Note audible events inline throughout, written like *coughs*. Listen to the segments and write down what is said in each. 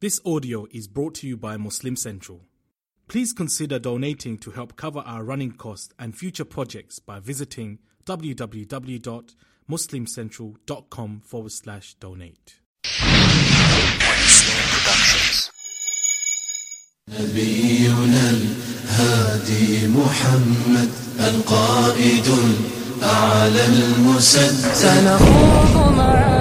This audio is brought to you by Muslim Central. Please consider donating to help cover our running costs and future projects by visiting www.muslimcentral.com forward slash donate. نبينا الهادي محمد القائد الأعلى المسدد سنخوض معاركنا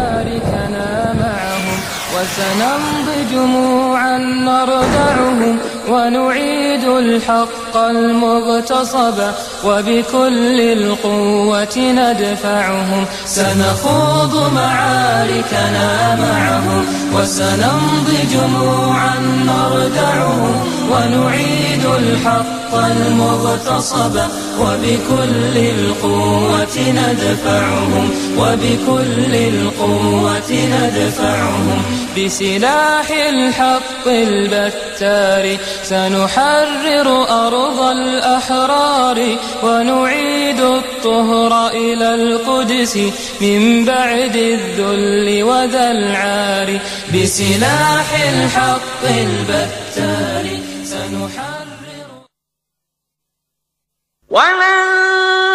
معهم وسنمضي جموعا نردعهم ونعيد الحق المغتصب وبكل القوة ندفعهم. سنخوض معاركنا معهم وسنمضي جموعا نردعهم ونعيد الحق المغتصب وبكل القوة ندفعهم وبكل القوة ندفعهم بسلاح الحق البتار. سنحرر أرض الأحرار ونعيد الطهر إلى القدس من بعد الذل وذا العار بسلاح الحق البتار سنحرر ولن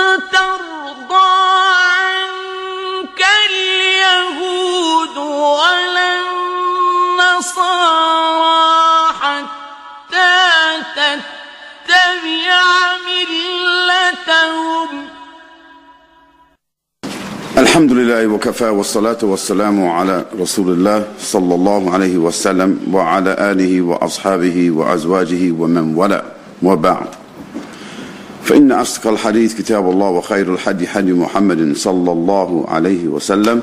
الحمد لله وكفى والصلاة والسلام على رسول الله صلى الله عليه وسلم وعلى آله وأصحابه وأزواجه ومن ولا وبعد فإن أصدق الحديث كتاب الله وخير الحدي حدي محمد صلى الله عليه وسلم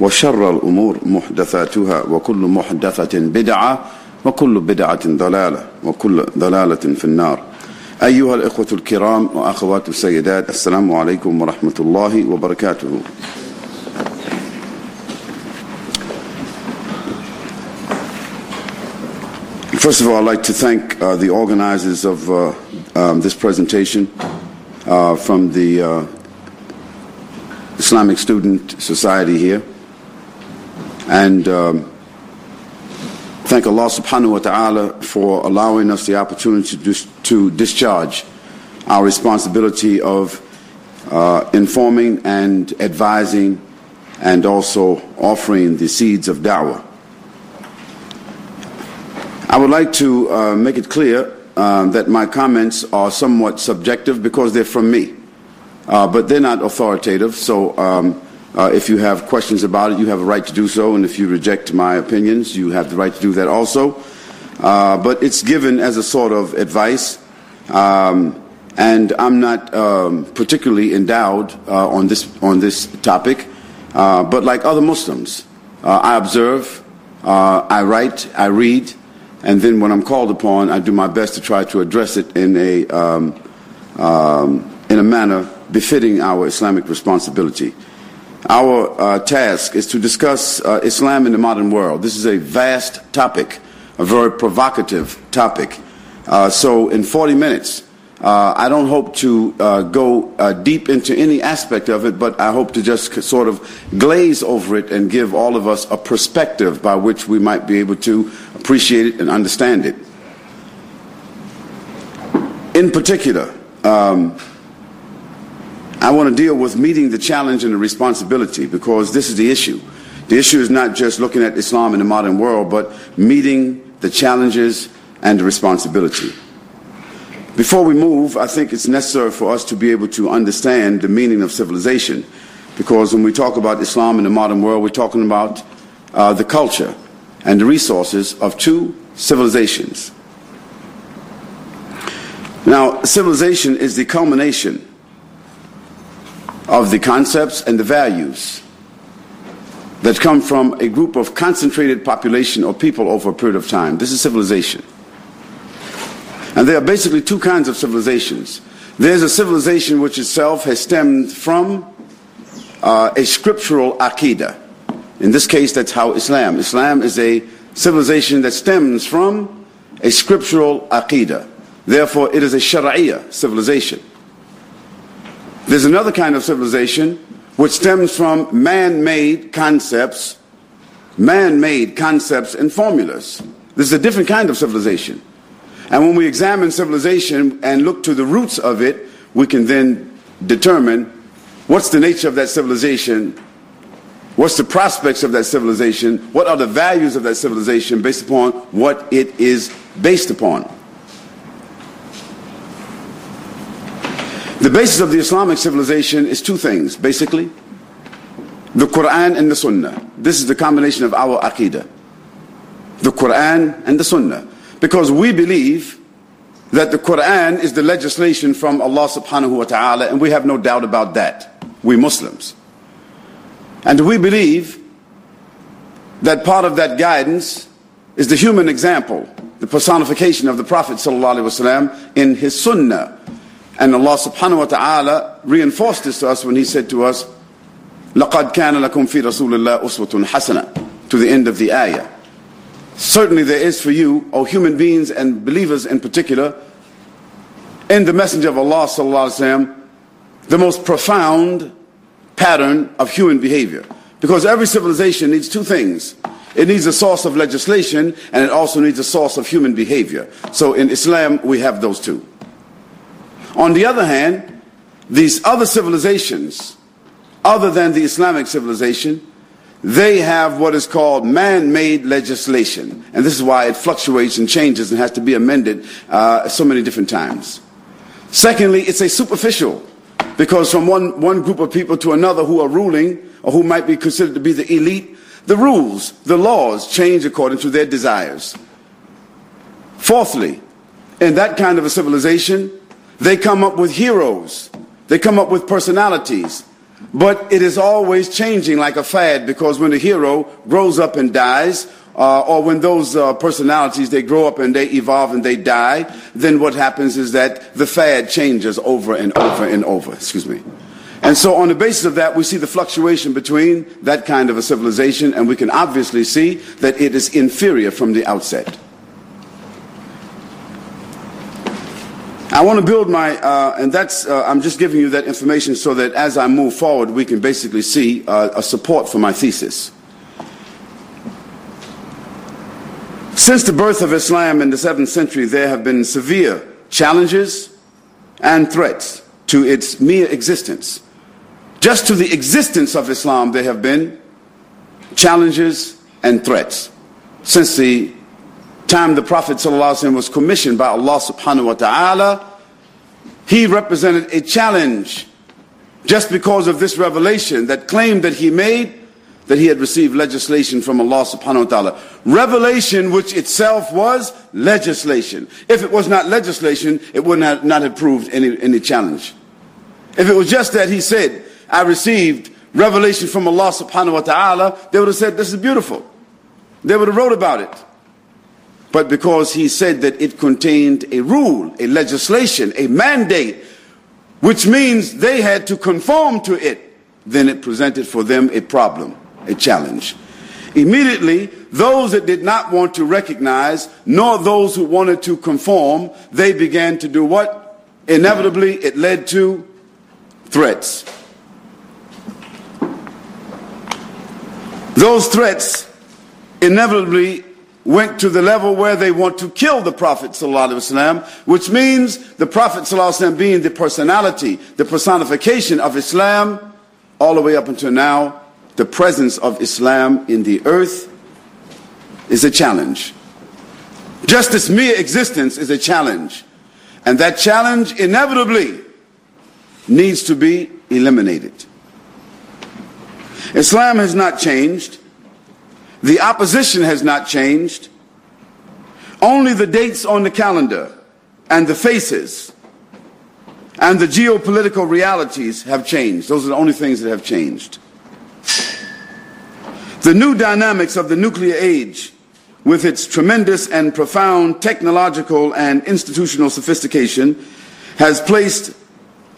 وشر الأمور محدثاتها وكل محدثة بدعة وكل بدعة ضلالة وكل ضلالة في النار أيها الإخوة الكرام وأخوات السيدات السلام عليكم ورحمة الله وبركاته First of all, I'd like to thank uh, the organizers of uh, um, this presentation uh, from the uh, Islamic Student Society here. And um, thank Allah subhanahu wa ta'ala for allowing us the opportunity to, dis- to discharge our responsibility of uh, informing and advising and also offering the seeds of da'wah. I would like to uh, make it clear um, that my comments are somewhat subjective because they're from me, uh, but they're not authoritative. So um, uh, if you have questions about it, you have a right to do so, and if you reject my opinions, you have the right to do that also. Uh, but it's given as a sort of advice, um, and I'm not um, particularly endowed uh, on this on this topic. Uh, but like other Muslims, uh, I observe, uh, I write, I read, and then when I'm called upon, I do my best to try to address it in a um, um, in a manner befitting our Islamic responsibility. Our uh, task is to discuss uh, Islam in the modern world. This is a vast topic, a very provocative topic. Uh, so, in 40 minutes, uh, I don't hope to uh, go uh, deep into any aspect of it, but I hope to just sort of glaze over it and give all of us a perspective by which we might be able to appreciate it and understand it. In particular, um, I want to deal with meeting the challenge and the responsibility because this is the issue. The issue is not just looking at Islam in the modern world, but meeting the challenges and the responsibility. Before we move, I think it's necessary for us to be able to understand the meaning of civilization because when we talk about Islam in the modern world, we're talking about uh, the culture and the resources of two civilizations. Now, civilization is the culmination of the concepts and the values that come from a group of concentrated population or people over a period of time. This is civilization. And there are basically two kinds of civilizations. There's a civilization which itself has stemmed from uh, a scriptural aqidah. In this case, that's how Islam. Islam is a civilization that stems from a scriptural aqidah. Therefore, it is a Shariah civilization. There's another kind of civilization which stems from man made concepts, man made concepts and formulas. This is a different kind of civilization. And when we examine civilization and look to the roots of it, we can then determine what's the nature of that civilization, what's the prospects of that civilization, what are the values of that civilization based upon what it is based upon. The basis of the Islamic civilization is two things, basically the Quran and the Sunnah. This is the combination of our Aqidah. The Quran and the Sunnah. Because we believe that the Quran is the legislation from Allah subhanahu wa ta'ala, and we have no doubt about that. We Muslims. And we believe that part of that guidance is the human example, the personification of the Prophet ﷺ in his Sunnah. And Allah subhanahu wa ta'ala reinforced this to us when he said to us, لقد كان لكم في رسول الله أسوة حسنة to the end of the ayah. Certainly there is for you, O human beings and believers in particular, in the Messenger of Allah وسلم, the most profound pattern of human behavior. Because every civilization needs two things. It needs a source of legislation and it also needs a source of human behavior. So in Islam, we have those two. On the other hand, these other civilizations, other than the Islamic civilization, they have what is called man-made legislation. And this is why it fluctuates and changes and has to be amended uh, so many different times. Secondly, it's a superficial, because from one, one group of people to another who are ruling, or who might be considered to be the elite, the rules, the laws change according to their desires. Fourthly, in that kind of a civilization, they come up with heroes. They come up with personalities. But it is always changing like a fad because when the hero grows up and dies, uh, or when those uh, personalities they grow up and they evolve and they die, then what happens is that the fad changes over and over and over. Excuse me. And so, on the basis of that, we see the fluctuation between that kind of a civilization, and we can obviously see that it is inferior from the outset. I want to build my, uh, and that's, uh, I'm just giving you that information so that as I move forward, we can basically see uh, a support for my thesis. Since the birth of Islam in the 7th century, there have been severe challenges and threats to its mere existence. Just to the existence of Islam, there have been challenges and threats. Since the time the Prophet ﷺ was commissioned by Allah subhanahu wa ta'ala, he represented a challenge just because of this revelation that claimed that he made that he had received legislation from Allah subhanahu wa ta'ala. Revelation which itself was legislation. If it was not legislation, it would not, not have proved any, any challenge. If it was just that he said, I received revelation from Allah subhanahu wa ta'ala, they would have said, this is beautiful. They would have wrote about it but because he said that it contained a rule, a legislation, a mandate, which means they had to conform to it, then it presented for them a problem, a challenge. Immediately, those that did not want to recognize, nor those who wanted to conform, they began to do what? Inevitably, it led to threats. Those threats inevitably went to the level where they want to kill the Prophet which means the Prophet being the personality, the personification of Islam, all the way up until now, the presence of Islam in the earth is a challenge. Just its mere existence is a challenge. And that challenge inevitably needs to be eliminated. Islam has not changed. The opposition has not changed. Only the dates on the calendar and the faces and the geopolitical realities have changed. Those are the only things that have changed. The new dynamics of the nuclear age, with its tremendous and profound technological and institutional sophistication, has placed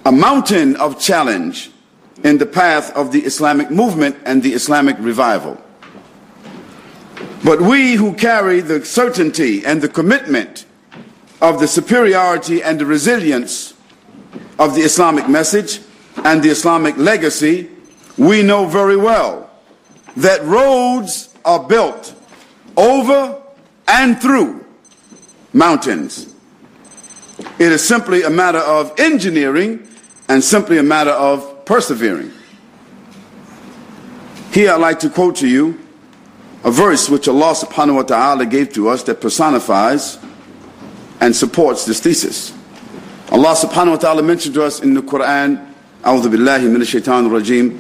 a mountain of challenge in the path of the Islamic movement and the Islamic revival. But we who carry the certainty and the commitment of the superiority and the resilience of the Islamic message and the Islamic legacy, we know very well that roads are built over and through mountains. It is simply a matter of engineering and simply a matter of persevering. Here I'd like to quote to you a verse which Allah subhanahu wa ta'ala gave to us that personifies and supports this thesis. Allah subhanahu wa ta'ala mentioned to us in the Quran, أعوذ بالله من الشيطان الرجيم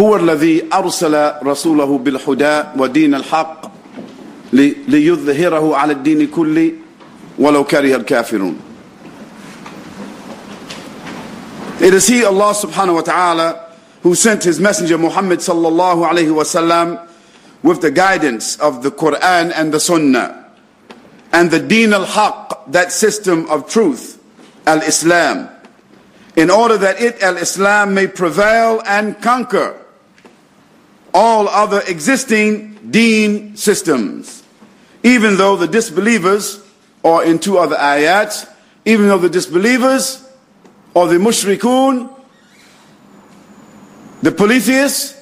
هو الذي أرسل رسوله بالهدى ودين الحق ليظهره على الدين كله ولو كره الكافرون It is He, Allah subhanahu wa ta'ala, who sent His Messenger Muhammad sallallahu alayhi wasallam with the guidance of the Quran and the Sunnah and the Deen al-Haq, that system of truth, al-Islam, in order that it, al-Islam, may prevail and conquer all other existing deen systems. Even though the disbelievers, or in two other ayats, even though the disbelievers or the mushrikun, the polytheists,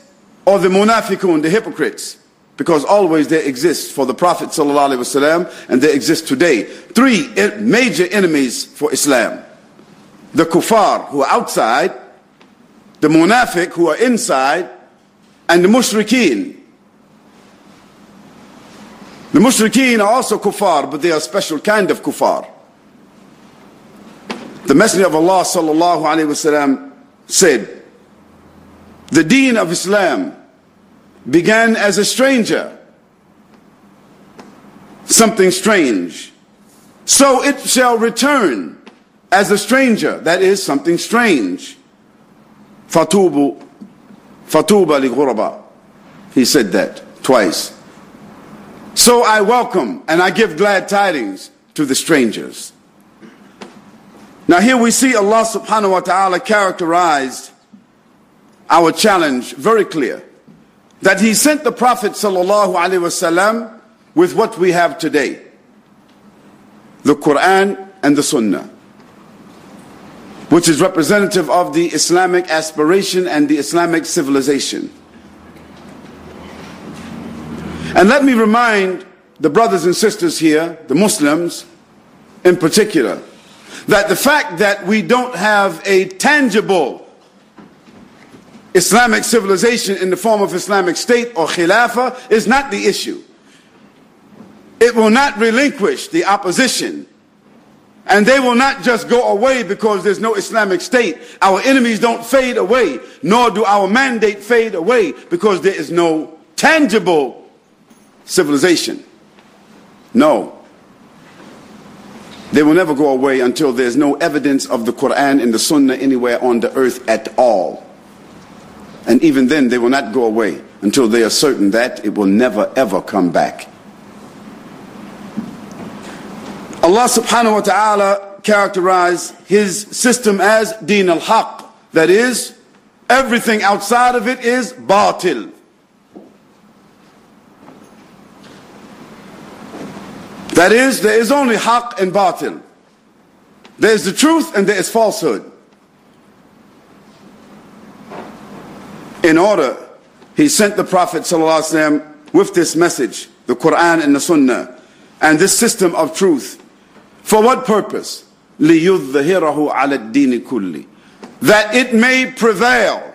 or the munafiqun, the hypocrites. Because always there exist for the Prophet ﷺ and there exist today three major enemies for Islam. The kuffar who are outside, the munafiq who are inside, and the mushrikeen. The mushrikeen are also kuffar, but they are a special kind of kuffar. The Messenger of Allah sallallahu said, "The Deen of Islam began as a stranger, something strange. So it shall return as a stranger, that is something strange. Fatubu, fatuba li. He said that twice. So I welcome and I give glad tidings to the strangers. Now here we see Allah subhanahu wa ta'ala characterized our challenge very clear. That he sent the Prophet with what we have today. The Quran and the Sunnah. Which is representative of the Islamic aspiration and the Islamic civilization. And let me remind the brothers and sisters here, the Muslims in particular, that the fact that we don't have a tangible Islamic civilization in the form of Islamic State or Khilafah is not the issue. It will not relinquish the opposition. And they will not just go away because there's no Islamic State. Our enemies don't fade away, nor do our mandate fade away because there is no tangible civilization. No. They will never go away until there's no evidence of the Quran and the Sunnah anywhere on the earth at all. And even then, they will not go away until they are certain that it will never ever come back. Allah subhanahu wa ta'ala characterized his system as deen al-haq. That is, everything outside of it is batil. That is, there is only haq and batil. There is the truth and there is falsehood. In order, he sent the Prophet ﷺ with this message, the Quran and the Sunnah, and this system of truth. For what purpose? لِيُظْهِرَهُ عَلَى الدِّينِ كُلِّ That it may prevail.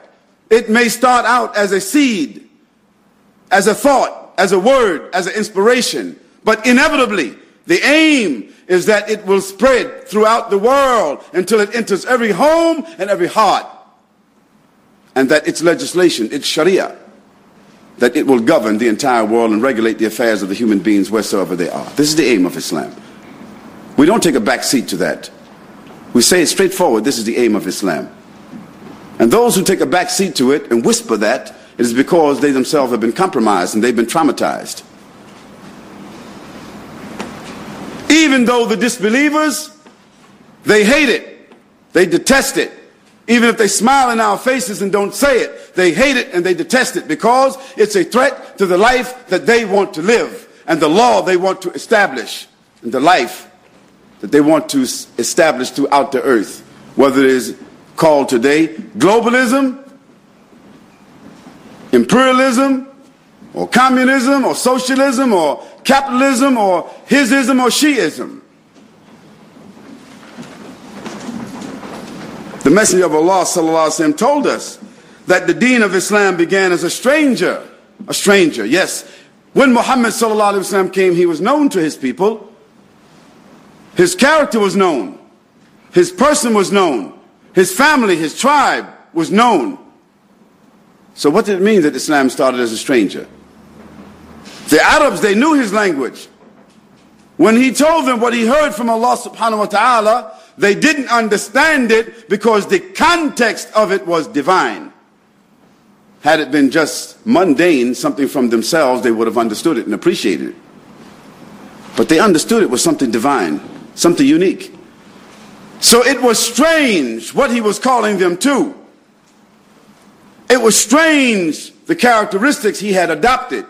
It may start out as a seed, as a thought, as a word, as an inspiration, but inevitably, the aim is that it will spread throughout the world until it enters every home and every heart. And that its legislation, its sharia, that it will govern the entire world and regulate the affairs of the human beings wheresoever they are. This is the aim of Islam. We don't take a back seat to that. We say it straightforward, this is the aim of Islam. And those who take a back seat to it and whisper that, it is because they themselves have been compromised and they've been traumatized. Even though the disbelievers, they hate it, they detest it. Even if they smile in our faces and don't say it, they hate it and they detest it because it's a threat to the life that they want to live and the law they want to establish and the life that they want to establish throughout the earth. Whether it is called today globalism, imperialism, or communism or socialism or capitalism or hisism or sheism. The Messenger of Allah وسلم, told us that the deen of Islam began as a stranger. A stranger, yes. When Muhammad وسلم, came, he was known to his people. His character was known. His person was known. His family, his tribe was known. So what did it mean that Islam started as a stranger? The Arabs, they knew his language. When he told them what he heard from Allah subhanahu wa ta'ala, they didn't understand it because the context of it was divine. Had it been just mundane, something from themselves, they would have understood it and appreciated it. But they understood it was something divine, something unique. So it was strange what he was calling them to. It was strange the characteristics he had adopted,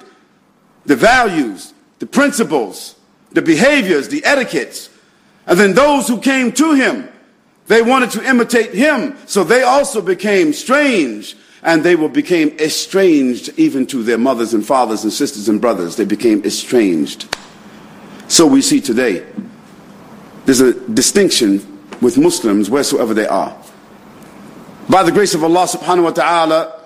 the values, the principles, the behaviors, the etiquettes. And then those who came to him, they wanted to imitate him. So they also became strange and they were became estranged even to their mothers and fathers and sisters and brothers. They became estranged. So we see today there's a distinction with Muslims wheresoever they are. By the grace of Allah subhanahu wa ta'ala,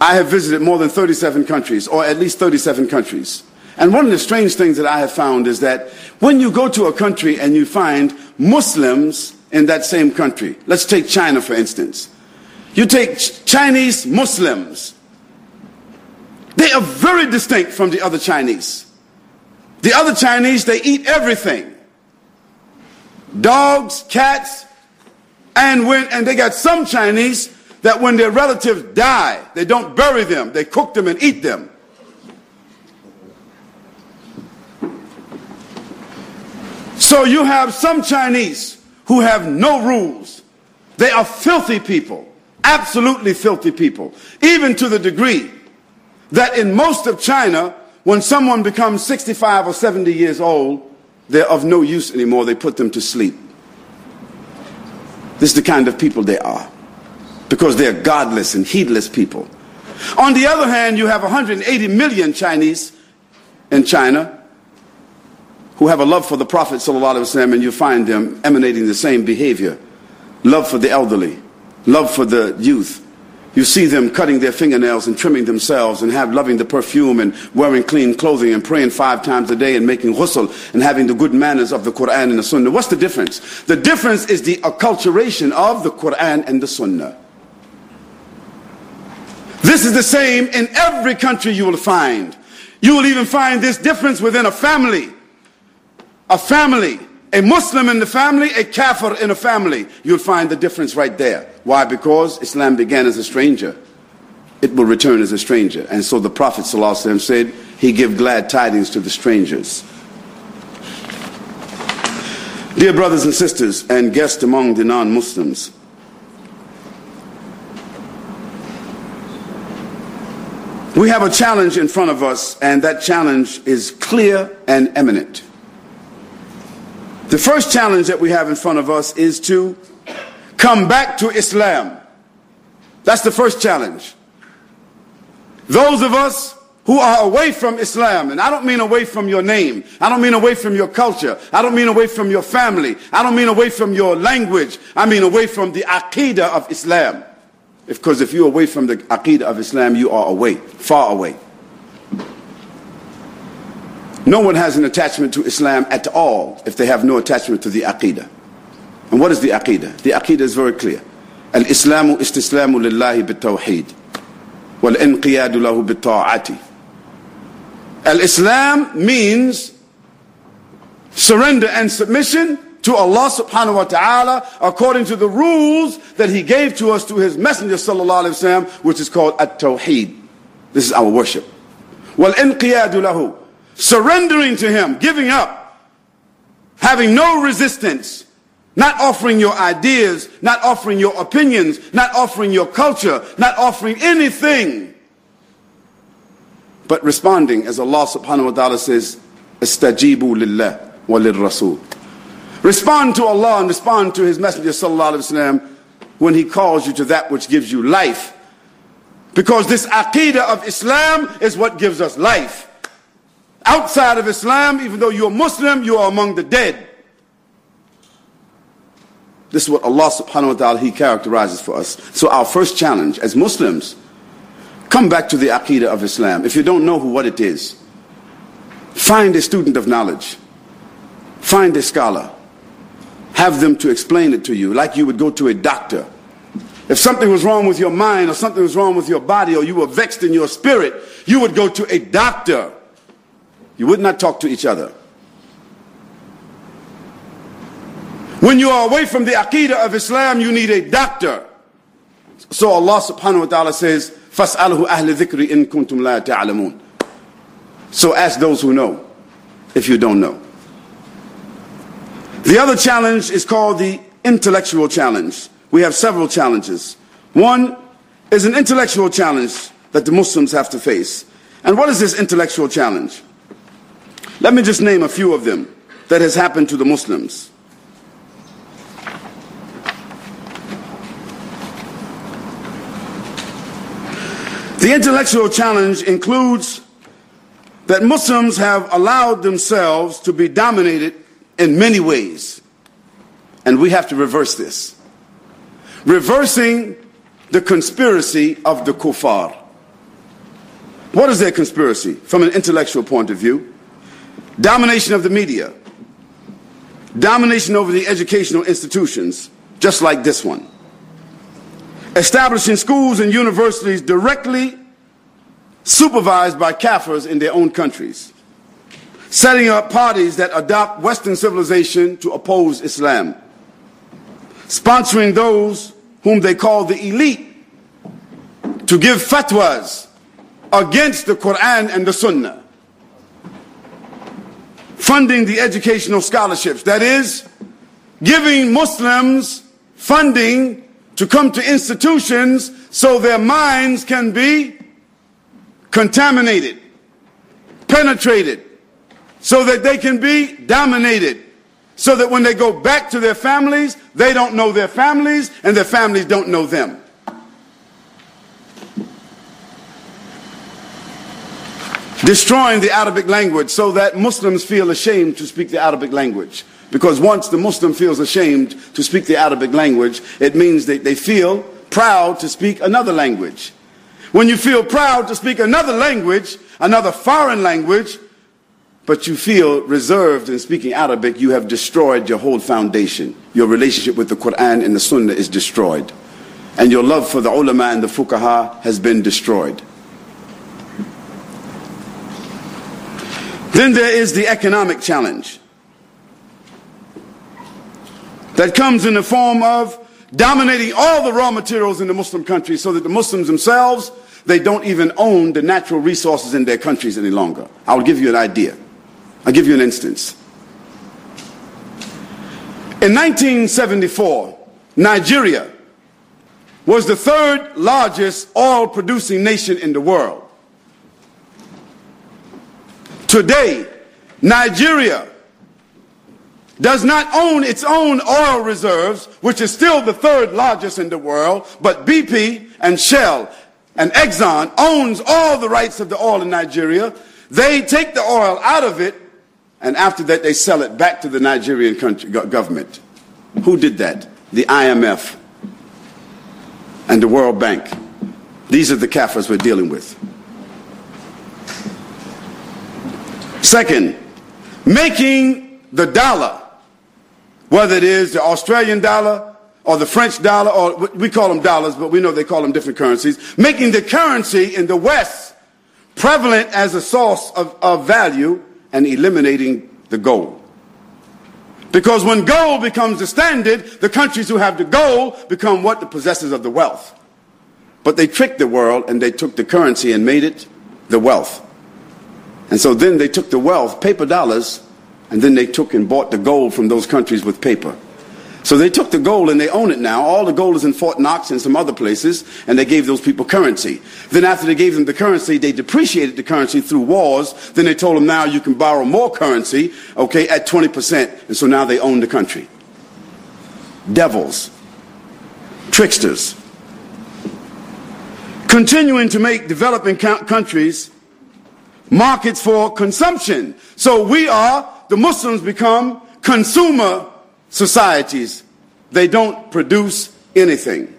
I have visited more than 37 countries, or at least 37 countries. And one of the strange things that I have found is that when you go to a country and you find Muslims in that same country, let's take China for instance. You take Chinese Muslims, they are very distinct from the other Chinese. The other Chinese, they eat everything dogs, cats, and when and they got some Chinese that when their relatives die, they don't bury them, they cook them and eat them. So you have some Chinese who have no rules. They are filthy people, absolutely filthy people, even to the degree that in most of China, when someone becomes 65 or 70 years old, they're of no use anymore. They put them to sleep. This is the kind of people they are because they're godless and heedless people. On the other hand, you have 180 million Chinese in China who have a love for the Prophet and you find them emanating the same behavior love for the elderly, love for the youth, you see them cutting their fingernails and trimming themselves and have loving the perfume and wearing clean clothing and praying five times a day and making ghusl and having the good manners of the Quran and the Sunnah. What's the difference? The difference is the acculturation of the Quran and the Sunnah. This is the same in every country you will find. You will even find this difference within a family. A family a Muslim in the family, a kafir in a family, you'll find the difference right there. Why? Because Islam began as a stranger. It will return as a stranger. And so the Prophet ﷺ said, he give glad tidings to the strangers. Dear brothers and sisters and guests among the non-Muslims, we have a challenge in front of us and that challenge is clear and eminent. The first challenge that we have in front of us is to come back to Islam. That's the first challenge. Those of us who are away from Islam, and I don't mean away from your name, I don't mean away from your culture, I don't mean away from your family, I don't mean away from your language, I mean away from the aqidah of Islam. Because if you're away from the aqidah of Islam, you are away, far away. No one has an attachment to Islam at all if they have no attachment to the Aqidah. And what is the Aqidah? The Aqidah is very clear. الإسلام استسلام لله بالتوحيد والانقياد له بالطاعة Al-Islam means surrender and submission to Allah subhanahu wa ta'ala according to the rules that he gave to us to his messenger sallallahu alayhi wa sallam, which is called at-tawheed. This is our worship. وَالْإِنْقِيَادُ لَهُ surrendering to Him, giving up, having no resistance, not offering your ideas, not offering your opinions, not offering your culture, not offering anything, but responding as Allah subhanahu wa ta'ala says, Istajibu lillah wa rasul. Respond to Allah and respond to His Messenger sallallahu alaihi wasallam when He calls you to that which gives you life Because this aqidah of Islam is what gives us life. Outside of Islam, even though you're Muslim, you are among the dead. This is what Allah subhanahu wa ta'ala, He characterizes for us. So our first challenge as Muslims, come back to the aqidah of Islam. If you don't know who, what it is, find a student of knowledge. Find a scholar. Have them to explain it to you like you would go to a doctor. If something was wrong with your mind or something was wrong with your body or you were vexed in your spirit, you would go to a doctor You would not talk to each other. When you are away from the aqidah of Islam, you need a doctor. So Allah subhanahu wa ta'ala says, فَاسْأَلْهُ أَهْلِ ذِكْرِ إِن كُنْتُمْ لَا تَعْلَمُونَ So ask those who know, if you don't know. The other challenge is called the intellectual challenge. We have several challenges. One is an intellectual challenge that the Muslims have to face. And what is this intellectual challenge? Let me just name a few of them that has happened to the Muslims. The intellectual challenge includes that Muslims have allowed themselves to be dominated in many ways. And we have to reverse this. Reversing the conspiracy of the kuffar. What is their conspiracy from an intellectual point of view? Domination of the media, domination over the educational institutions, just like this one. Establishing schools and universities directly supervised by Kafirs in their own countries. Setting up parties that adopt Western civilization to oppose Islam, sponsoring those whom they call the elite to give fatwas against the Quran and the Sunnah, funding the educational scholarships, that is, giving Muslims funding to come to institutions so their minds can be contaminated, penetrated, so that they can be dominated. So that when they go back to their families, they don't know their families and their families don't know them. Destroying the Arabic language so that Muslims feel ashamed to speak the Arabic language. Because once the Muslim feels ashamed to speak the Arabic language, it means that they feel proud to speak another language. When you feel proud to speak another language, another foreign language, but you feel reserved in speaking Arabic, you have destroyed your whole foundation. Your relationship with the Quran and the Sunnah is destroyed. And your love for the ulama and the fuqaha has been destroyed. Then there is the economic challenge that comes in the form of dominating all the raw materials in the Muslim countries so that the Muslims themselves, they don't even own the natural resources in their countries any longer. I'll give you an idea. I'll give you an instance. In 1974, Nigeria was the third largest oil producing nation in the world. Today, Nigeria does not own its own oil reserves, which is still the third largest in the world, but BP and Shell and Exxon owns all the rights of the oil in Nigeria. They take the oil out of it and after that they sell it back to the Nigerian country, government. Who did that? The IMF and the World Bank. These are the kafirs we're dealing with. Second, making the dollar, whether it is the Australian dollar or the French dollar, or we call them dollars, but we know they call them different currencies, making the currency in the West prevalent as a source of, of value and eliminating the gold. Because when gold becomes the standard, the countries who have the gold become what? The possessors of the wealth. But they tricked the world and they took the currency and made it the wealth. And so then they took the wealth, paper dollars, and then they took and bought the gold from those countries with paper. So they took the gold and they own it now. All the gold is in Fort Knox and some other places, and they gave those people currency. Then after they gave them the currency, they depreciated the currency through wars. Then they told them now you can borrow more currency, okay, at 20%. And so now they own the country. Devils. Tricksters. continuing to make developing countries markets for consumption. So we are, the Muslims become consumer societies. They don't produce anything.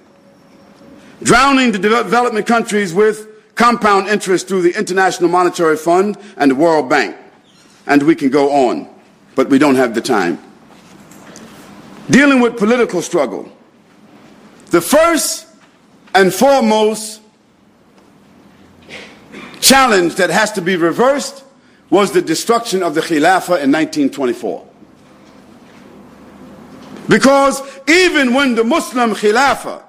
Drowning the development countries with compound interest through the International Monetary Fund and the World Bank. And we can go on, but we don't have the time. Dealing with political struggle. The first and foremost challenge that has to be reversed was the destruction of the Khilafah in 1924. Because even when the Muslim Khilafah,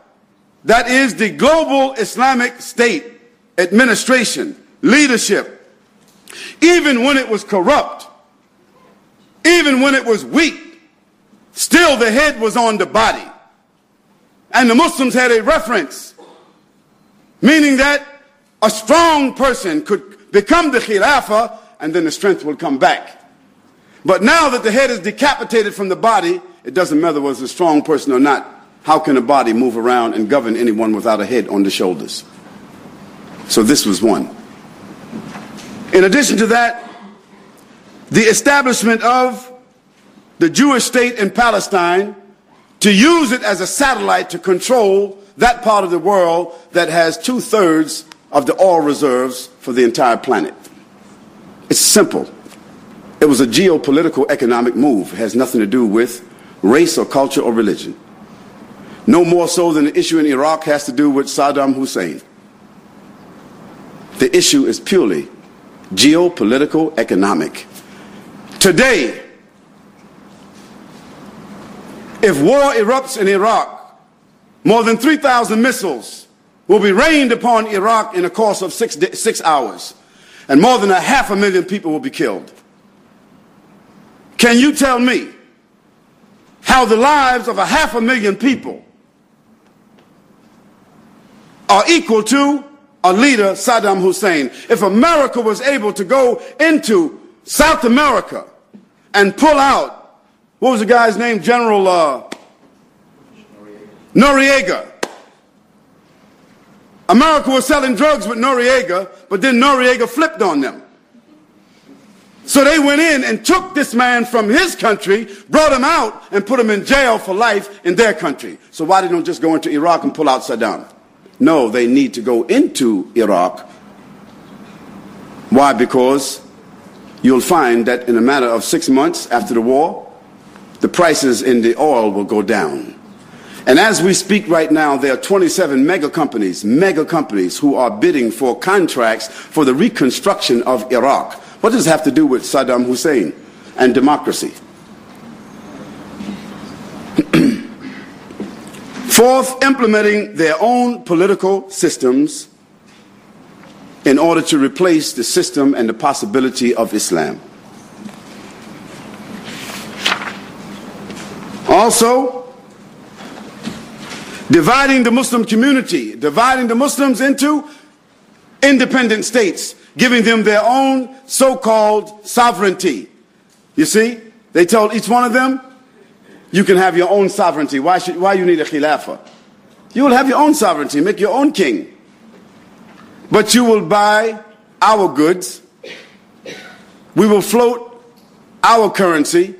that is the global Islamic state administration, leadership, even when it was corrupt, even when it was weak, still the head was on the body. And the Muslims had a reference, meaning that a strong person could become the Khilafah and then the strength will come back. But now that the head is decapitated from the body, it doesn't matter whether it's a strong person or not. How can a body move around and govern anyone without a head on the shoulders? So this was one. In addition to that, the establishment of the Jewish state in Palestine to use it as a satellite to control that part of the world that has two thirds of the oil reserves for the entire planet. It's simple. It was a geopolitical economic move. It has nothing to do with race or culture or religion. No more so than the issue in Iraq has to do with Saddam Hussein. The issue is purely geopolitical economic. Today, if war erupts in Iraq, more than 3,000 missiles will be rained upon Iraq in a course of six, six hours, and more than a half a million people will be killed. Can you tell me how the lives of a half a million people are equal to a leader, Saddam Hussein. If America was able to go into South America and pull out, what was the guy's name? General uh, Noriega. America was selling drugs with Noriega, but then Noriega flipped on them. So they went in and took this man from his country, brought him out, and put him in jail for life in their country. So why they just go into Iraq and pull out Saddam? No, they need to go into Iraq. Why? Because you'll find that in a matter of six months after the war, the prices in the oil will go down. And as we speak right now, there are 27 mega companies, mega companies who are bidding for contracts for the reconstruction of Iraq. What does it have to do with Saddam Hussein and democracy? *clears throat* Fourth, implementing their own political systems in order to replace the system and the possibility of Islam. Also, dividing the Muslim community, dividing the Muslims into independent states giving them their own so-called sovereignty. You see, they told each one of them, you can have your own sovereignty. Why, should, why you need a khilafah? You will have your own sovereignty, make your own king. But you will buy our goods. We will float our currency.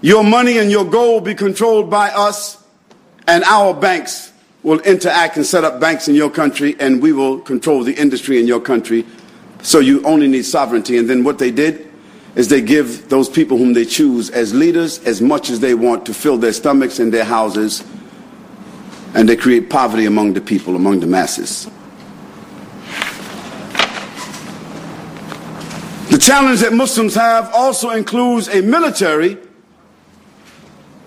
Your money and your gold be controlled by us and our banks will interact and set up banks in your country, and we will control the industry in your country. So you only need sovereignty. And then what they did is they give those people whom they choose as leaders as much as they want to fill their stomachs and their houses, and they create poverty among the people, among the masses. The challenge that Muslims have also includes a military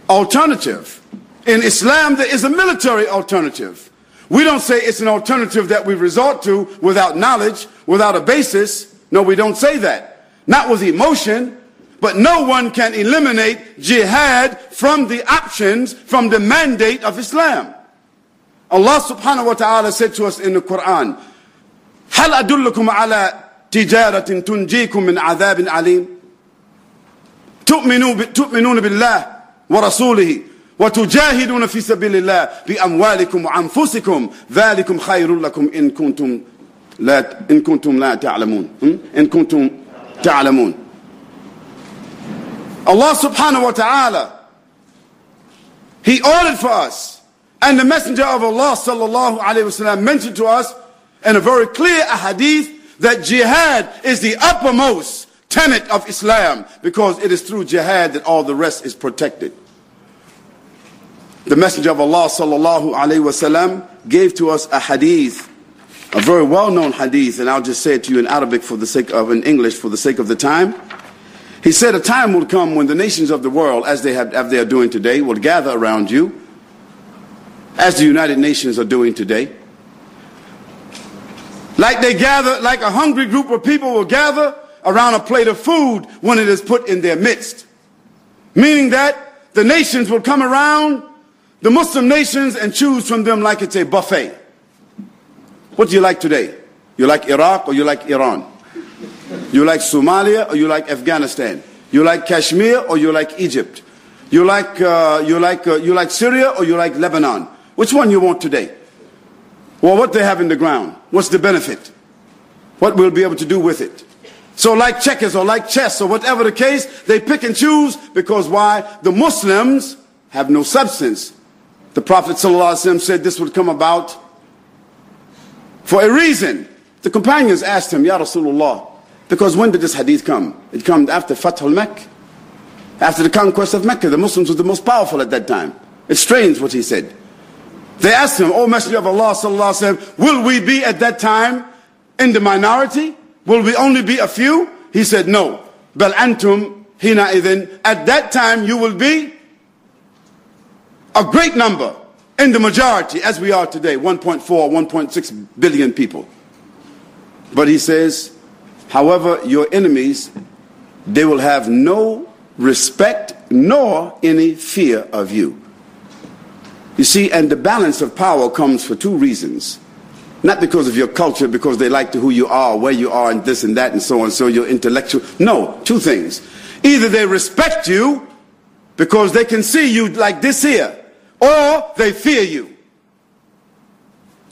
alternative. In Islam, there is a military alternative. We don't say it's an alternative that we resort to without knowledge, without a basis. No, we don't say that. Not with emotion, but no one can eliminate jihad from the options, from the mandate of Islam. Allah subhanahu wa ta'ala said to us in the Quran, هل أدلكم على تجارة تنجيكم من عذاب عليم تؤمنون بالله ورسوله وتجاهدون في سبيل الله بأموالكم وأنفسكم ذلكم خير لكم إن كنتم لا إن كنتم لا تعلمون إن كنتم تعلمون Allah subhanahu wa ta'ala He ordered for us and the messenger of Allah sallallahu alayhi wasallam mentioned to us in a very clear hadith that jihad is the uppermost tenet of Islam because it is through jihad that all the rest is protected. The Messenger of Allah sallallahu alaihi wasallam gave to us a hadith, a very well-known hadith, and I'll just say it to you in Arabic for the sake of, in English for the sake of the time. He said, a time will come when the nations of the world, as they, have, as they are doing today, will gather around you, as the United Nations are doing today. Like they gather, like a hungry group of people will gather around a plate of food when it is put in their midst. Meaning that the nations will come around the Muslim nations and choose from them like it's a buffet. What do you like today? You like Iraq or you like Iran? You like Somalia or you like Afghanistan? You like Kashmir or you like Egypt? You like, uh, you, like, uh, you like Syria or you like Lebanon? Which one you want today? Well, what they have in the ground? What's the benefit? What we'll be able to do with it? So like checkers or like chess or whatever the case, they pick and choose because why? The Muslims have no substance. The Prophet ﷺ said this would come about for a reason. The companions asked him, Ya Rasulullah, because when did this hadith come? It came after Fath al-Mecca. After the conquest of Mecca, the Muslims were the most powerful at that time. It's strange what he said. They asked him, O Messenger of Allah sallallahu will we be at that time in the minority? Will we only be a few? He said, no. Bal antum hina idhin. At that time you will be a great number in the majority as we are today 1.4 1.6 billion people. But he says however your enemies they will have no respect nor any fear of you. You see and the balance of power comes for two reasons. Not because of your culture because they like to who you are where you are and this and that and so on so you're intellectual no two things. Either they respect you because they can see you like this here or they fear you.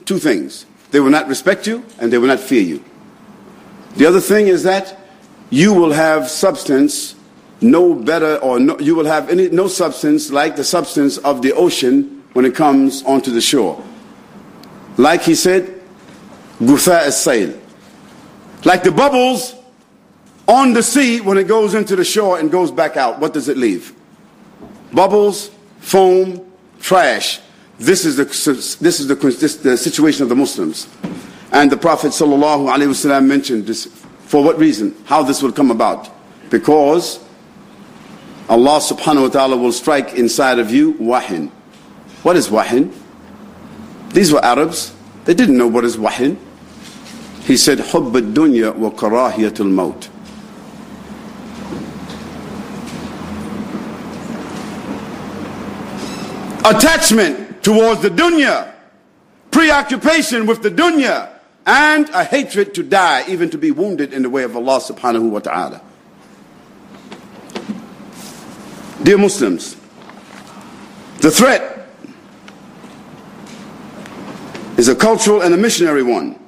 Two things. They will not respect you and they will not fear you. The other thing is that you will have substance no better or no, you will have any, no substance like the substance of the ocean when it comes onto the shore. Like he said, gutha as-sail. Like the bubbles on the sea when it goes into the shore and goes back out. What does it leave? Bubbles, foam, trash. This is the, this is the, this, the situation of the Muslims. And the Prophet ﷺ mentioned this. For what reason? How this will come about? Because Allah subhanahu wa ta'ala will strike inside of you wahin. What is wahin? These were Arabs. They didn't know what is wahin. He said, حب الدنيا وكراهية الموت. attachment towards the dunya, preoccupation with the dunya, and a hatred to die, even to be wounded in the way of Allah subhanahu wa ta'ala. Dear Muslims, the threat is a cultural and a missionary one.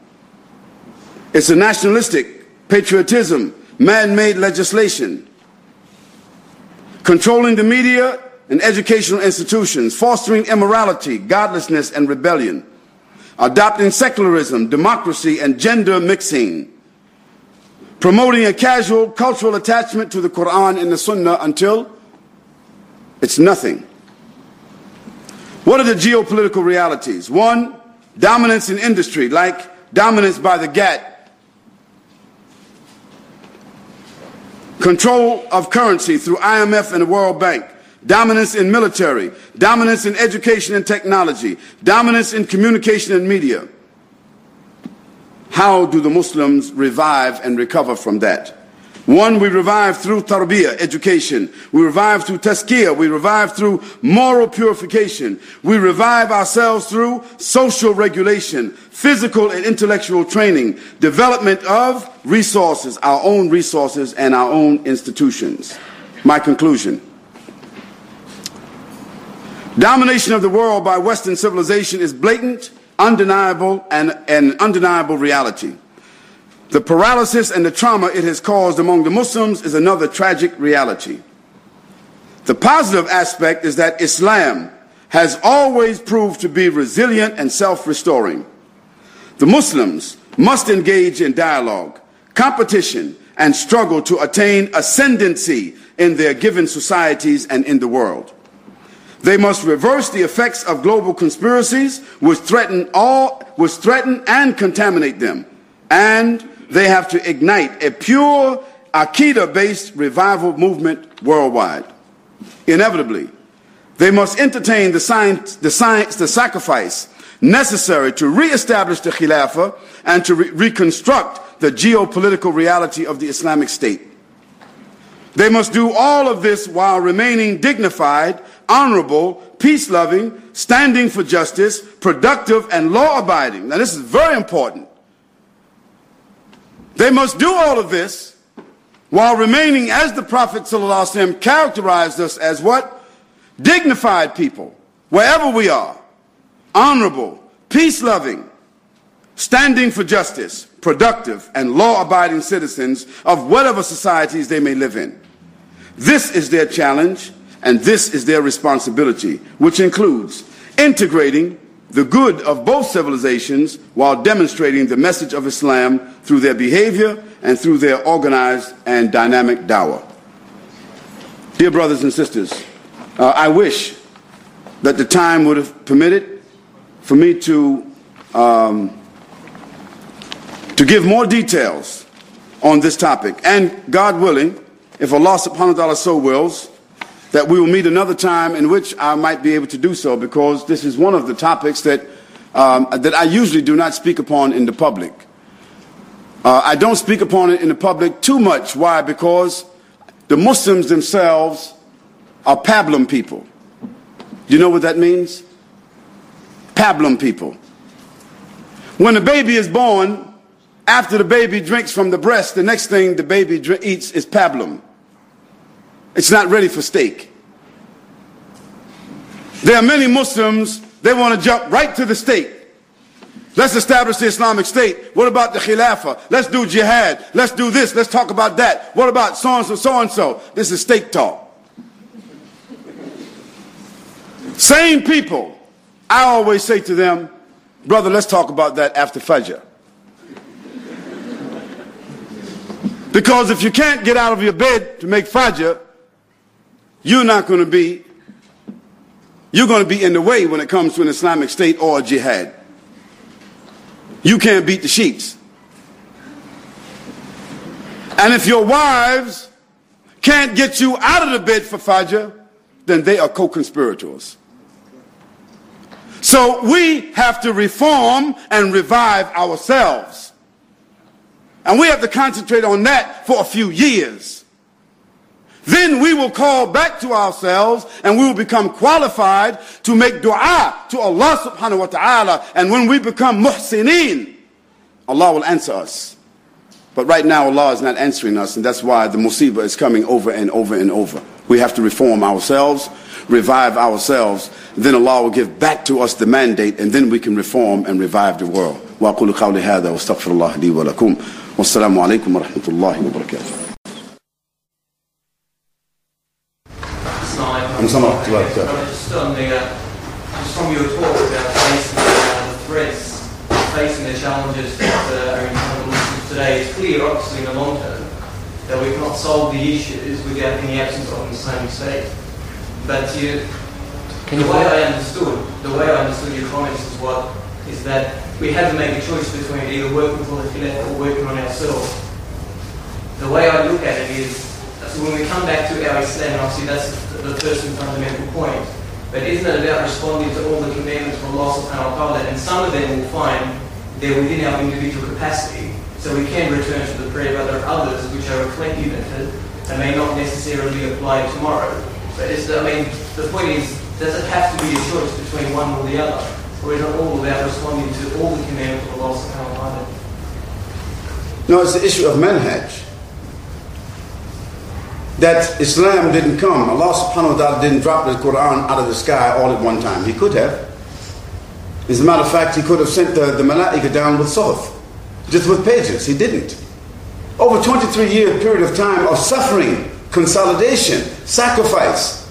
It's a nationalistic, patriotism, man made legislation, controlling the media and educational institutions, fostering immorality, godlessness, and rebellion, adopting secularism, democracy, and gender mixing, promoting a casual cultural attachment to the Quran and the Sunnah until it's nothing. What are the geopolitical realities? One, dominance in industry, like dominance by the GATT. Control of currency through IMF and the World Bank dominance in military, dominance in education and technology, dominance in communication and media. How do the Muslims revive and recover from that? One, we revive through tarbiyah, education. We revive through tazkiyah. We revive through moral purification. We revive ourselves through social regulation, physical and intellectual training, development of resources, our own resources and our own institutions. My conclusion. Domination of the world by Western civilization is blatant, undeniable, and an undeniable reality. The paralysis and the trauma it has caused among the Muslims is another tragic reality. The positive aspect is that Islam has always proved to be resilient and self restoring. The Muslims must engage in dialogue, competition, and struggle to attain ascendancy in their given societies and in the world. They must reverse the effects of global conspiracies which threaten all which threaten and contaminate them. And they have to ignite a pure Aqidah-based revival movement worldwide. Inevitably, they must entertain the science, the science, the sacrifice necessary to reestablish the Khilafah and to re- reconstruct the geopolitical reality of the Islamic State. They must do all of this while remaining dignified, honorable, peace loving, standing for justice, productive, and law abiding. Now, this is very important. They must do all of this while remaining, as the Prophet characterized us as what? Dignified people, wherever we are, honorable, peace loving, standing for justice, productive, and law abiding citizens of whatever societies they may live in. This is their challenge, and this is their responsibility, which includes integrating the good of both civilizations while demonstrating the message of Islam through their behavior and through their organized and dynamic dawah. Dear brothers and sisters, uh, I wish that the time would have permitted for me to um, to give more details on this topic. And God willing, if Allah subhanahu wa ta'ala so wills, that we will meet another time in which I might be able to do so because this is one of the topics that, um, that I usually do not speak upon in the public. Uh, I don't speak upon it in the public too much. Why? Because the Muslims themselves are pablum people. Do you know what that means? Pablum people. When a baby is born, after the baby drinks from the breast, the next thing the baby eats is pablum. It's not ready for steak. There are many Muslims, they want to jump right to the state. Let's establish the Islamic State. What about the Khilafah? Let's do jihad. Let's do this. Let's talk about that. What about so and so, so and so? This is steak talk. Same people, I always say to them, brother, let's talk about that after Fajr. Because if you can't get out of your bed to make Fajr, you're not going to be, you're going to be in the way when it comes to an Islamic State or jihad. You can't beat the sheets. And if your wives can't get you out of the bed for Fajr, then they are co-conspirators. So we have to reform and revive ourselves. And we have to concentrate on that for a few years. Then we will call back to ourselves and we will become qualified to make dua to Allah subhanahu wa ta'ala. And when we become muhsineen, Allah will answer us. But right now Allah is not answering us and that's why the musibah is coming over and over and over. We have to reform ourselves, revive ourselves. Then Allah will give back to us the mandate and then we can reform and revive the world. وأقول قولي هذا واستغفر الله لي ولكم والسلام عليكم ورحمة الله وبركاته I'm just on the, uh, just from your talk about facing uh, the threats, facing the challenges that uh, are in front of us today, it's clear, obviously, in the long term, that we cannot solve the issues without any absence of the Islamic State. But you, the way I understood, the way I understood your comments is what is that we have to make a choice between either working for the Khilafah or working on ourselves. The way I look at it is, so when we come back to our Islam, obviously that's the first and fundamental point. But isn't it about responding to all the commandments from Allah subhanahu wa ta'ala? And some of them will find they're within our individual capacity. So we can return to the prayer, but there are others which are a collective effort and may not necessarily apply tomorrow. But it's I mean, the point is, does it have to be a choice between one or the other? Or is it all about responding to all the commandments of Allah subhanahu wa ta'ala? No, it's the issue of manhaj. That Islam didn't come. Allah subhanahu wa ta'ala didn't drop the Quran out of the sky all at one time. He could have. As a matter of fact, he could have sent the, the Malaika down with Suhuf, just with pages. He didn't. Over 23 year period of time of suffering, consolidation, sacrifice,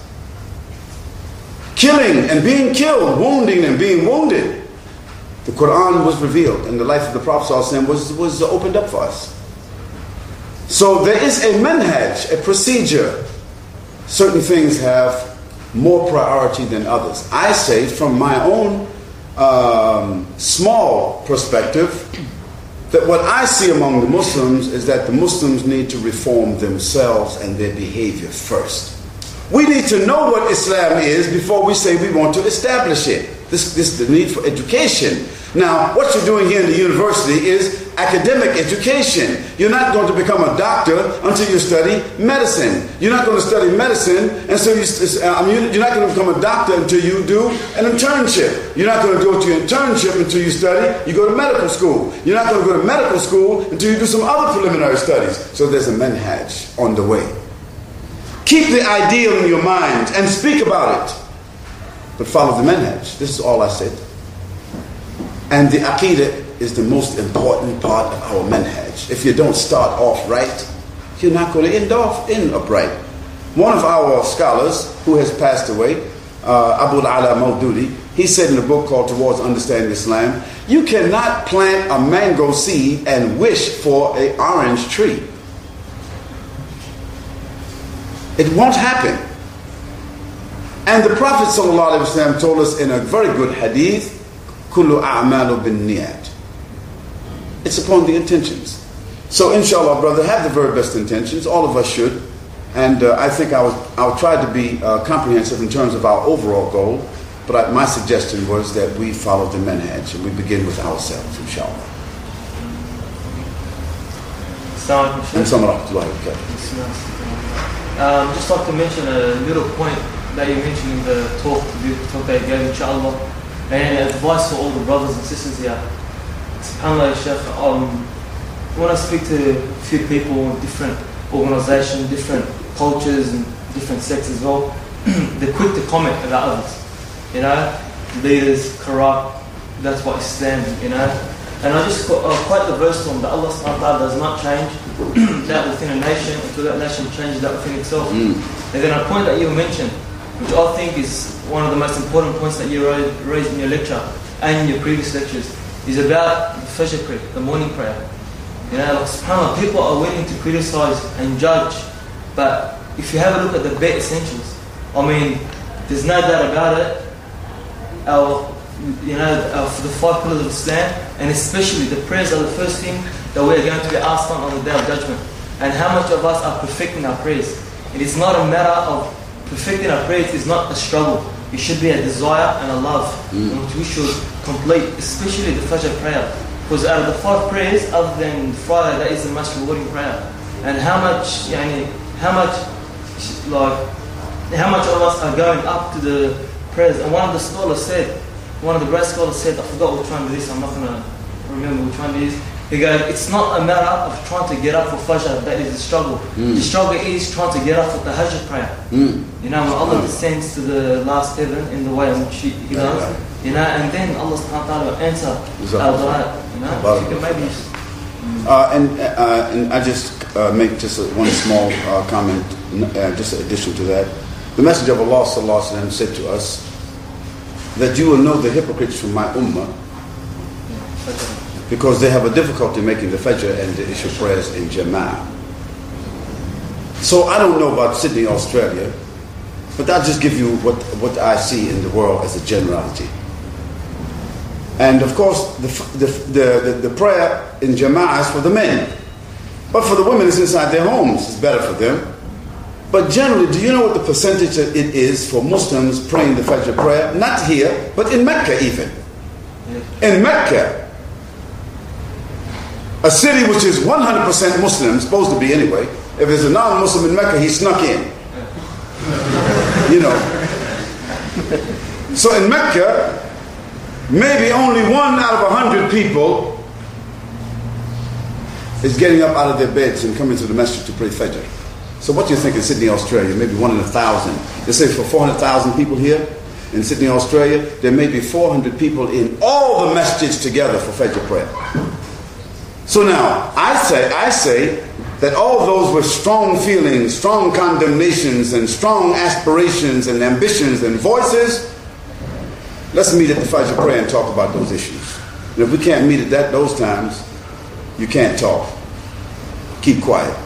killing and being killed, wounding and being wounded. The Quran was revealed and the life of the Prophet was, was opened up for us. So there is a manhaj, a procedure. Certain things have more priority than others. I say from my own um, small perspective that what I see among the Muslims is that the Muslims need to reform themselves and their behavior first. We need to know what Islam is before we say we want to establish it. This, this the need for education. Now, what you're doing here in the university is academic education. You're not going to become a doctor until you study medicine. You're not going to study medicine, and so you, uh, you're not going to become a doctor until you do an internship. You're not going to go to your internship until you study. You go to medical school. You're not going to go to medical school until you do some other preliminary studies. So there's a manhaj on the way. Keep the ideal in your mind and speak about it, but follow the manhaj. This is all I said. And the aqidah is the most important part of our manhaj. If you don't start off right, you're not going to end off in upright. One of our scholars who has passed away, uh, Abu Ala Maududi, he said in a book called Towards Understanding Islam, you cannot plant a mango seed and wish for an orange tree. It won't happen. And the Prophet ﷺ told us in a very good hadith Kullu a'malu bin niyat. It's upon the intentions. So inshallah, brother, have the very best intentions. All of us should. And uh, I think I was, I'll try to be uh, comprehensive in terms of our overall goal. But I, my suggestion was that we follow the manhaj and we begin with ourselves, inshallah. And some um, Just like to mention a little point that you mentioned in the talk, the talk that you gave, inshallah. And advice for all the brothers and sisters here. SubhanAllah, Sheikh, um, when I speak to a few people in different organizations, different cultures, and different sects as well, *clears throat* they're quick to comment about others. You know, leaders, corrupt, that's what Islam, you know. And I just uh, quote the verse from that Allah subhanahu does not change *clears throat* that within a nation until that nation changes that within itself. Mm. And then a point that you mentioned, which I think is one of the most important points that you raised in your lecture and in your previous lectures, is about the Fajr prayer, the morning prayer. You know, like, subhanAllah, people are willing to criticize and judge, but if you have a look at the bare essentials, I mean, there's no doubt about it, our, you know, our, the five pillars of Islam, and especially the prayers are the first thing that we are going to be asked on on the day of judgment. And how much of us are perfecting our prayers? It is not a matter of perfecting our prayers is not a struggle. It should be a desire and a love mm. which we should complete, especially the Fajr prayer. Because out of the five prayers, other than Friday, that is the most rewarding prayer. And how much, yani, how much, like, how much of us are going up to the prayers? And one of the scholars said, one of the great scholars said, I forgot which one it is, I'm not going to remember which one it is. Because it's not a matter of trying to get up for Fajr that is the struggle. Mm. The struggle is trying to get up for the Hajj prayer. Mm. You know, when Allah hmm. descends to the last heaven in the way in which He, does, right, right. you know, and then Allah subhanahu wa ta'ala will answer our. You know, you can maybe. Uh, and, uh, and I just uh, make just a, one small uh, comment, uh, just an addition to that. The Messenger of Allah sallallahu alaihi wasallam said to us that you will know the hypocrites from my ummah because they have a difficulty making the Fajr and the Isha prayers in Jama'ah. So I don't know about Sydney, Australia, but I'll just give you what, what I see in the world as a generality. And of course, the, the, the, the, prayer in Jama'ah is for the men. But for the women, it's inside their homes. It's better for them. But generally, do you know what the percentage it is for Muslims praying the Fajr prayer? Not here, but in Mecca even. In Mecca, a city which is 100% Muslim, supposed to be anyway. If there's a non-Muslim in Mecca, he snuck in. You know. So in Mecca, maybe only one out of a hundred people is getting up out of their beds and coming to the masjid to pray Fajr. So what do you think in Sydney, Australia? Maybe one in a thousand. They say for 400,000 people here in Sydney, Australia, there may be 400 people in all the masjids together for Fajr prayer. So now, I say, I say that all those with strong feelings, strong condemnations, and strong aspirations and ambitions and voices, let's meet at the Fajr prayer and talk about those issues. And if we can't meet at that those times, you can't talk. Keep quiet.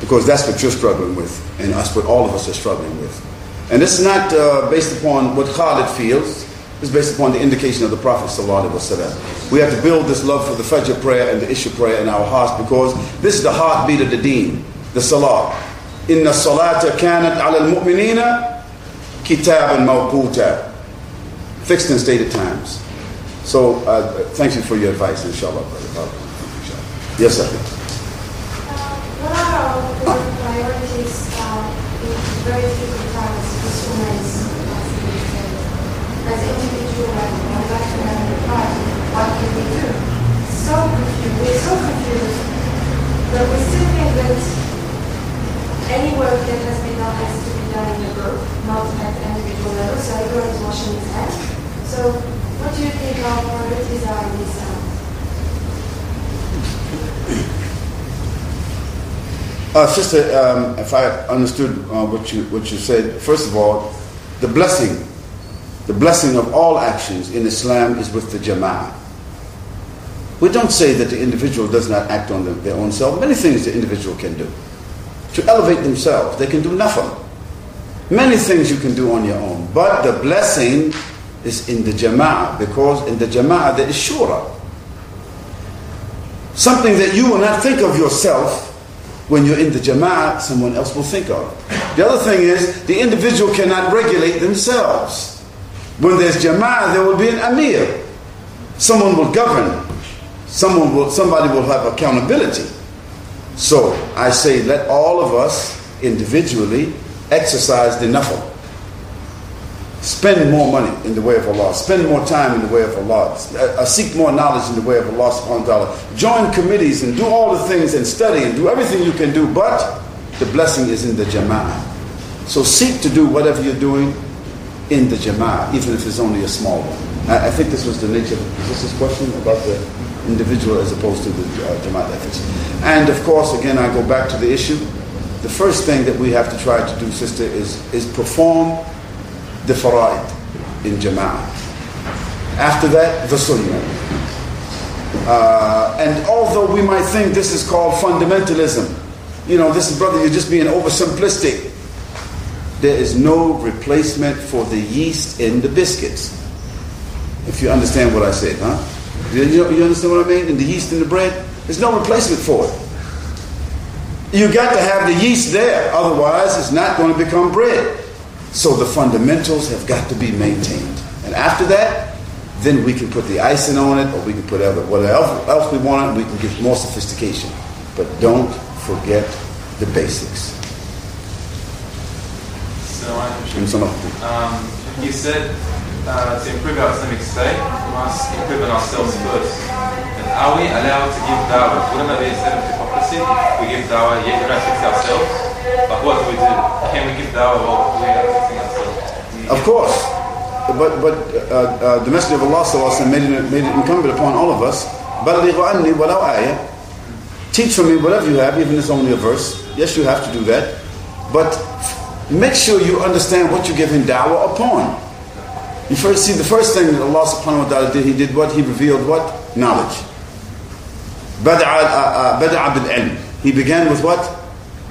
Because that's what you're struggling with, and that's what all of us are struggling with. And is not uh, based upon what Khalid feels, it's based upon the indication of the Prophet. We have to build this love for the Fajr prayer and the Isha prayer in our hearts because this is the heartbeat of the deen, the Salah. Inna salata kanat ala al-mu'minina kitaban mawquta. Fixed and stated times. So, uh, thank you for your advice, inshallah. brother. Yes, sir. What are priorities uh, in very times as individual level, I'd like a part. What can we do? So confused. We're so confused. But we still think that any work that has been done has to be done in a group, not at individual level. So everyone is washing his hands. So what do you think our priorities are in this time? Uh, sister, um, if I understood uh, what you what you said, first of all, the blessing, the blessing of all actions in Islam is with the jama'ah. We don't say that the individual does not act on their own self. Many things the individual can do to elevate themselves. They can do nothing. Many things you can do on your own, but the blessing is in the jama'ah because in the jama'ah there is shura. Something that you will not think of yourself when you're in the jama'ah, someone else will think of. The other thing is, the individual cannot regulate themselves. When there's jama'ah, there will be an amir. Someone will govern. Someone will, somebody will have accountability. So I say, let all of us individually exercise the nafal. Spend more money in the way of Allah. Spend more time in the way of Allah. Uh, seek more knowledge in the way of Allah subhanahu wa ta'ala. Join committees and do all the things and study and do everything you can do. But the blessing is in the jama'ah. So seek to do whatever you're doing in the jama'ah, even if it's only a small one. I, I think this was the nature of is this his question about the individual as opposed to the uh, jama'ah efforts. And of course, again, I go back to the issue. The first thing that we have to try to do, sister, is, is perform the fara'id in jama'ah. After that, the sunnah. Uh, and although we might think this is called fundamentalism, you know, this is, brother, you're just being oversimplistic. There is no replacement for the yeast in the biscuits. If you understand what I said, huh? You, you understand what I mean? In the yeast in the bread? There's no replacement for it. You got to have the yeast there, otherwise, it's not going to become bread. So the fundamentals have got to be maintained. And after that, then we can put the icing on it, or we can put whatever else we want it, we can give more sophistication. But don't forget the basics um, You said uh, to improve our Islamic state, we must improve ourselves first. And are we allowed to give dawah? Wouldn't that be a set of hypocrisy if we give dawah yet we don't fix ourselves? But what do we do? Can we give dawah while we are fixing ourselves? Of course. But, but uh, uh, the Messenger of Allah made it, made it incumbent upon all of us, Teach from me whatever you have, even if it's only a verse. Yes, you have to do that. But make sure you understand what you're giving da'wah upon. You first see the first thing that Allah subhanahu wa ta'ala did, He did what? He revealed what? Knowledge. Bada'a uh, uh, bil-ilm. He began with what?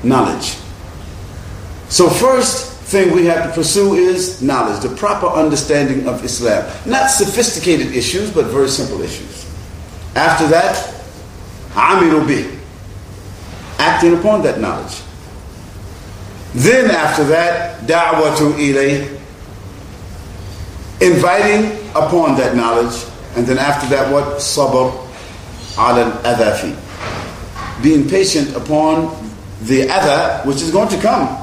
Knowledge. So first thing we have to pursue is knowledge, the proper understanding of Islam. Not sophisticated issues, but very simple issues. After that, amilu bih. Acting upon that knowledge. Then after that, da'watu ilay. Inviting upon that knowledge. And then after that, what? Sabr ala al-adhafi. Being patient upon the other which is going to come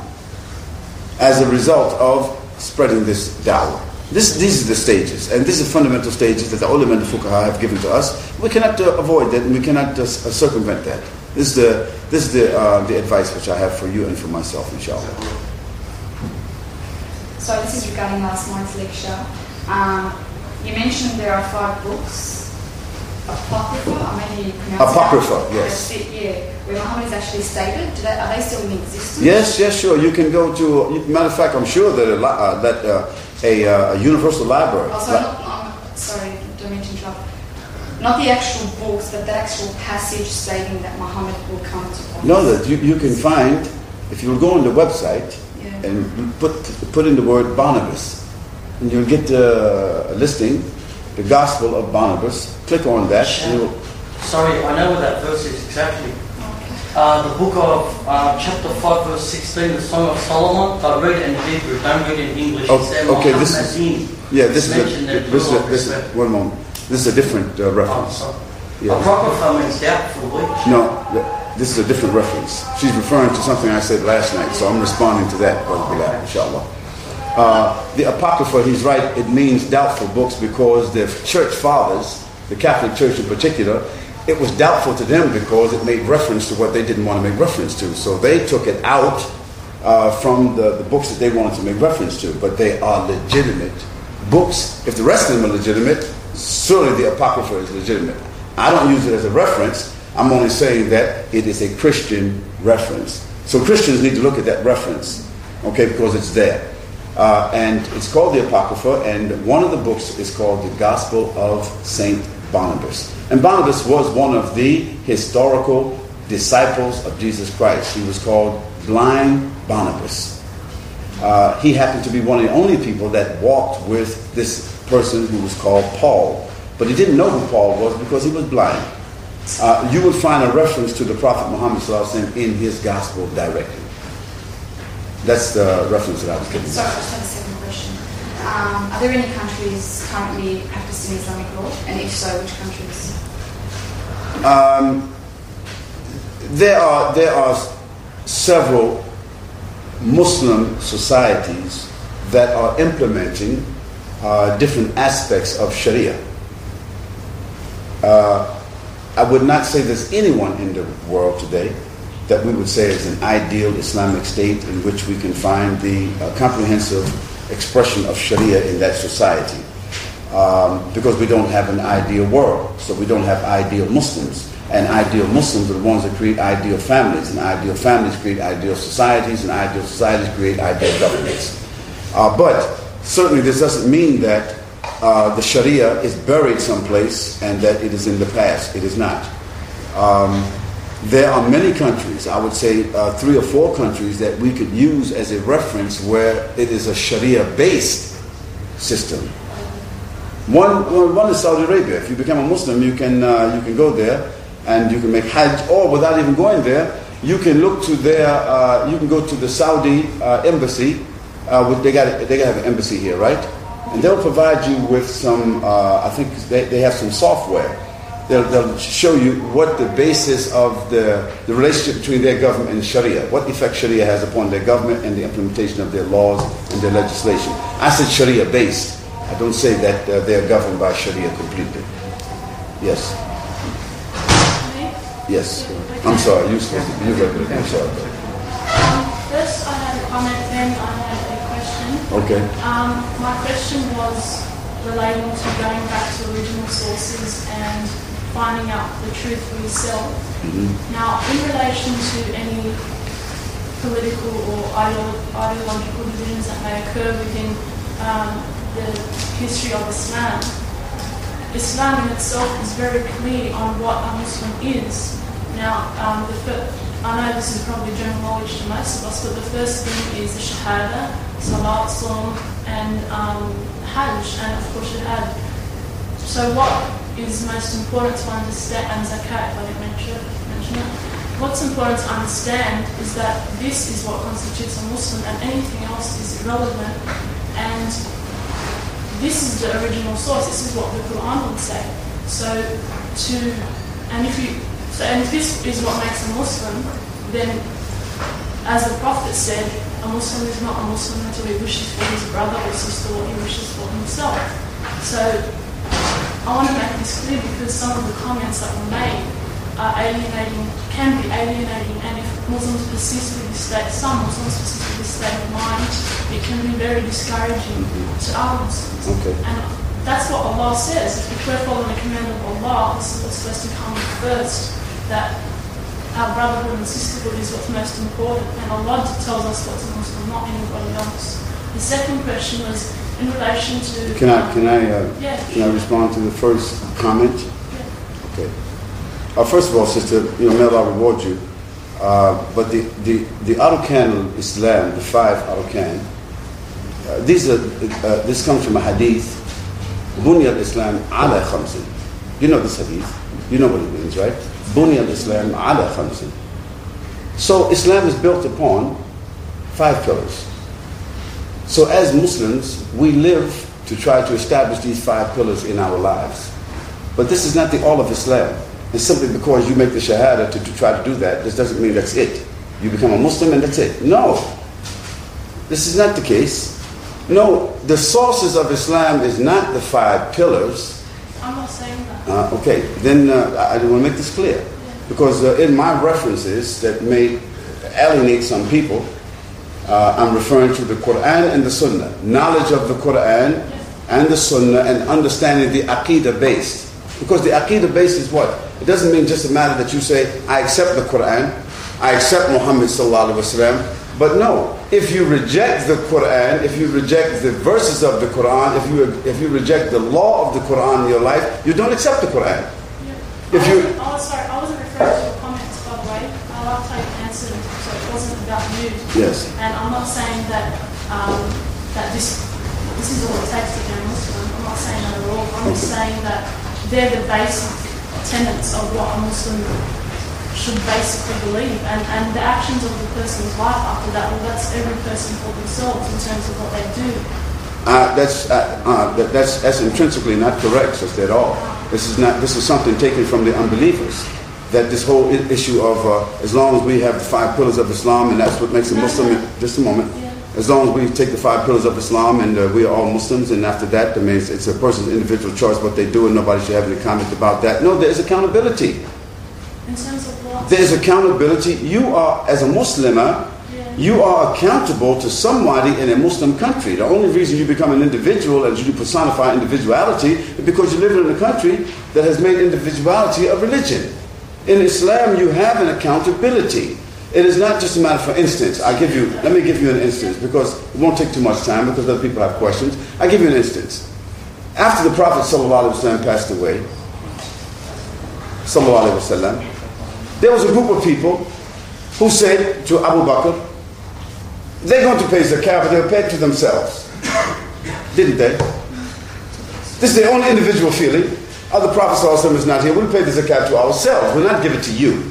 as a result of spreading this da'wah. This, these are the stages, and these are fundamental stages that the ulama and the fuqaha have given to us. We cannot uh, avoid that, and we cannot uh, circumvent that. This is the this is the uh, the advice which I have for you and for myself, inshallah. So this is regarding last night's lecture. Um, you mentioned there are five books. Apocrypha, I mean Apocrypha, yes. Yeah. Where Muhammad is actually stated. Do they, are they still in existence? Yes, yes, sure. You can go to. Matter of fact, I'm sure that a, uh, that uh, a, uh, a universal library. Oh, sorry, li- not, um, sorry, don't mean to interrupt. Not the actual books, but the actual passage stating that Muhammad will come to pass. No, that you, you can find if you go on the website Yeah. and put put in the word Barnabas, and you'll get a listing, the Gospel of Barnabas. Click on that. and you'll- Sorry, I know what that verse is exactly. Uh, the book of uh, chapter 5, verse 16, the Song of Solomon. I read it in Hebrew, don't read in English. Oh, okay, this is Azim. yeah. This is mentioned a, this is a, this is one moment. This is a different uh, Oh, reference. sorry. Yeah. Apocrypha means doubtful, which? No, this is a different reference. She's referring to something I said last night, so I'm responding to that, Brother Bilal, inshallah. Uh, the Apocrypha, he's right, it means doubtful books because the church fathers, the Catholic Church in particular, it was doubtful to them because it made reference to what they didn't want to make reference to. So they took it out uh, from the, the books that they wanted to make reference to, but they are legitimate books. If the rest of them are legitimate, surely the Apocrypha is legitimate. I don't use it as a reference. I'm only saying that it is a Christian reference. So Christians need to look at that reference, okay, because it's there. Uh, and it's called the Apocrypha, and one of the books is called the Gospel of Saint Barnabas. And Barnabas was one of the historical disciples of Jesus Christ. He was called Blind Barnabas. Uh, he happened to be one of the only people that walked with this person who was called Paul. But he didn't know who Paul was because he was blind. Uh, you will find a reference to the Prophet Muhammad in his gospel directly. That's the reference that I was giving. Sorry, I just have a second question. Um, are there any countries currently practicing Islamic law? And if so, which countries? Um, there are there are several Muslim societies that are implementing uh, different aspects of Sharia. Uh, I would not say there's anyone in the world today that we would say is an ideal Islamic state in which we can find the uh, comprehensive expression of Sharia in that society. Um, because we don't have an ideal world, so we don't have ideal Muslims. And ideal Muslims are the ones that create ideal families, and ideal families create ideal societies, and ideal societies create ideal governments. Uh, but certainly, this doesn't mean that uh, the Sharia is buried someplace and that it is in the past. It is not. Um, there are many countries, I would say uh, three or four countries, that we could use as a reference where it is a Sharia based system. One, one, is Saudi Arabia. If you become a Muslim, you can, uh, you can go there and you can make Hajj, or without even going there, you can look to their, uh, you can go to the Saudi uh, embassy. Uh, they, got, they have an embassy here, right? And they'll provide you with some, uh, I think they, they have some software. They'll, they'll show you what the basis of the, the relationship between their government and Sharia, what effect Sharia has upon their government and the implementation of their laws and their legislation. I said Sharia based. I don't say that uh, they're governed by Sharia completely. Yes. Yes. I'm sorry. You're supposed to you regular. I'm sorry. Um, first, I had a comment, then I. Okay. Um, my question was relating to going back to original sources and finding out the truth for yourself. Now, in relation to any political or ideo- ideological divisions that may occur within um, the history of Islam, Islam in itself is very clear on what a Muslim is. Now, um, the I know this is probably general knowledge to most of us, but the first thing is the Shahada, Salat, Saum, and um, Hajj, and of course Shahad. So, what is most important to understand, and Zakat, if I didn't mention, mention it, what's important to understand is that this is what constitutes a Muslim, and anything else is irrelevant. And this is the original source. This is what the Quran would say. So to and if you so and if this is what makes a Muslim, then as the Prophet said, a Muslim is not a Muslim until he wishes for his brother or sister what he wishes for himself. So I want to make this clear because some of the comments that were made are alienating, can be alienating, and if Muslims persist with this state, some Muslims persist with this state of mind, it can be very discouraging to other Muslims. Okay. And that's what Allah says. If we're following the command of Allah, this is what's supposed to come first. That our brotherhood and sisterhood is what's most important, and Allah tells us what's Muslim, not anybody else. The second question was in relation to. Can I, can I, uh, Yeah. can I respond to the first comment? Yeah. Okay. Uh, first of all, sister, you know, may Allah reward you. Uh, but the, the, the Arkan al-Islam, the five Arkan, uh, these are, uh, this comes from a hadith, Bunya al-Islam ala khamsin. You know this hadith. You know what it means, right? Bunya al-Islam ala khamsin. So Islam is built upon five pillars. So as Muslims, we live to try to establish these five pillars in our lives. But this is not the all of Islam. And simply because you make the Shahada to, to try to do that, this doesn't mean that's it. You become a Muslim and that's it. No. This is not the case. No, the sources of Islam is not the five pillars. I'm not saying that. Uh, okay, then uh, I, want to make this clear. Because uh, in my references that may alienate some people, uh, I'm referring to the Quran and the Sunnah. Knowledge of the Quran and the Sunnah and understanding the Aqidah based. Because the Aqidah based is what? It doesn't mean just a matter that you say, I accept the Quran, I accept Muhammad Sallallahu Alaihi Wasallam. But no, if you reject the Quran, if you reject the verses of the Quran, if you, if you reject the law of the Quran in your life, you don't accept the Quran. If I you, was sorry, I wasn't referring to your comments, by the way. I like how you answered so it wasn't about you. Yes. And I'm not saying that um, that this this is all it takes to become Muslim. I'm not saying that at all. I'm just saying that they're the basic tenets of what a Muslim should basically believe. And, and the actions of the person's life after that, well, that's every person for themselves in terms of what they do. Uh, that's, uh, uh, that, that's, that's intrinsically not correct, sister, at all. This is, not, this is something taken from the unbelievers. That this whole I- issue of uh, as long as we have the five pillars of Islam and that's what makes a Muslim, just a moment, as long as we take the five pillars of Islam and uh, we are all Muslims and after that, that means it's a person's individual choice what they do and nobody should have any comment about that. No, there is accountability. In terms of what? There is accountability. You are, as a Muslimah, you are accountable to somebody in a Muslim country. The only reason you become an individual and you personify individuality is because you live in a country that has made individuality a religion. In Islam, you have an accountability. It is not just a matter, for instance, I give you, let me give you an instance because it won't take too much time because other people have questions. I give you an instance. After the Prophet ﷺ passed away, sallallahu alaihi wasallam, there was a group of people who said to Abu Bakr, they're going to pay zakat, but they'll pay it to themselves. *coughs* Didn't they? This is their own individual feeling. Other the Prophet ﷺ is not here. We'll pay the zakat to ourselves. We'll not give it to you.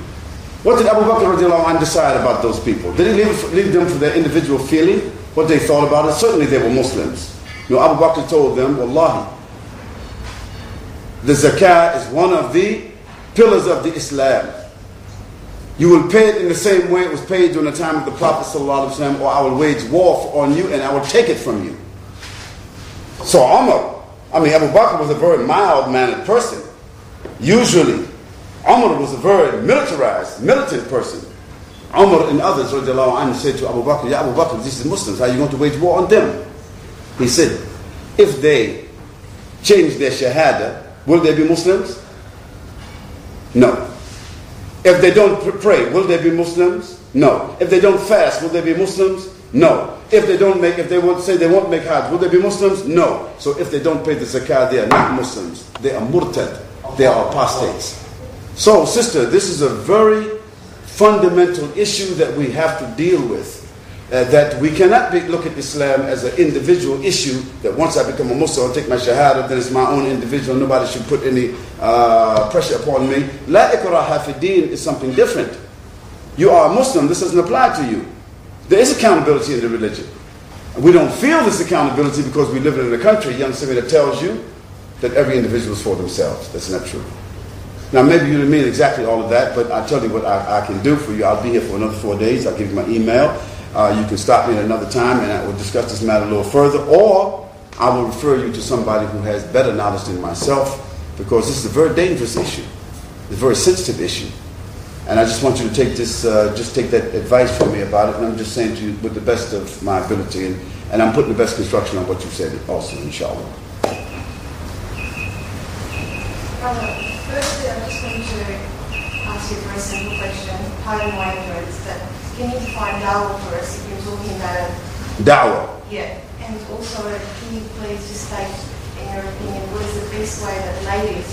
What did Abu Bakr anh decide about those people? Did he leave, leave them for their individual feeling? What they thought about it? Certainly they were Muslims. You know, Abu Bakr told them, Wallahi, the zakat is one of the pillars of the Islam. You will pay it in the same way it was paid during the time of the Prophet ﷺ, or I will wage war on you and I will take it from you. So Umar, I mean Abu Bakr was a very mild-mannered person. Usually, Umar was a very militarized, militant person. Umar and others anhu, said to Abu Bakr, Ya Abu Bakr, these are Muslims, how are you going to wage war on them? He said, if they change their shahada, will they be Muslims? No. If they don't pray, will they be Muslims? No. If they don't fast, will they be Muslims? No. If they don't make, if they won't say they won't make Hajj, will they be Muslims? No. So if they don't pay the zakah, they are not Muslims. They are murtad. They are apostates. So, sister, this is a very fundamental issue that we have to deal with. Uh, that we cannot be, look at Islam as an individual issue. That once I become a Muslim, I take my shahada, then it's my own individual. Nobody should put any uh, pressure upon me. La ikraha fi din is something different. You are a Muslim. This doesn't apply to you. There is accountability in the religion. We don't feel this accountability because we live in a country, young Simi, that tells you that every individual is for themselves. That's not true. Now, maybe you didn't mean exactly all of that, but I'll tell you what I, I can do for you. I'll be here for another four days. I'll give you my email. Uh, you can stop me at another time and I will discuss this matter a little further, or I will refer you to somebody who has better knowledge than myself because this is a very dangerous issue. It's a very sensitive issue. And I just want you to take this, uh, just take that advice from me about it. And I'm just saying to you with the best of my ability. And, and I'm putting the best construction on what you said also, inshallah. Brother, firstly, I just want to ask you a very simple question. Pardon my ignorance, but you find dawah for us if you're talking about it? Dawah. Yeah. And also, can you please just state, in your opinion, what is the best way that ladies,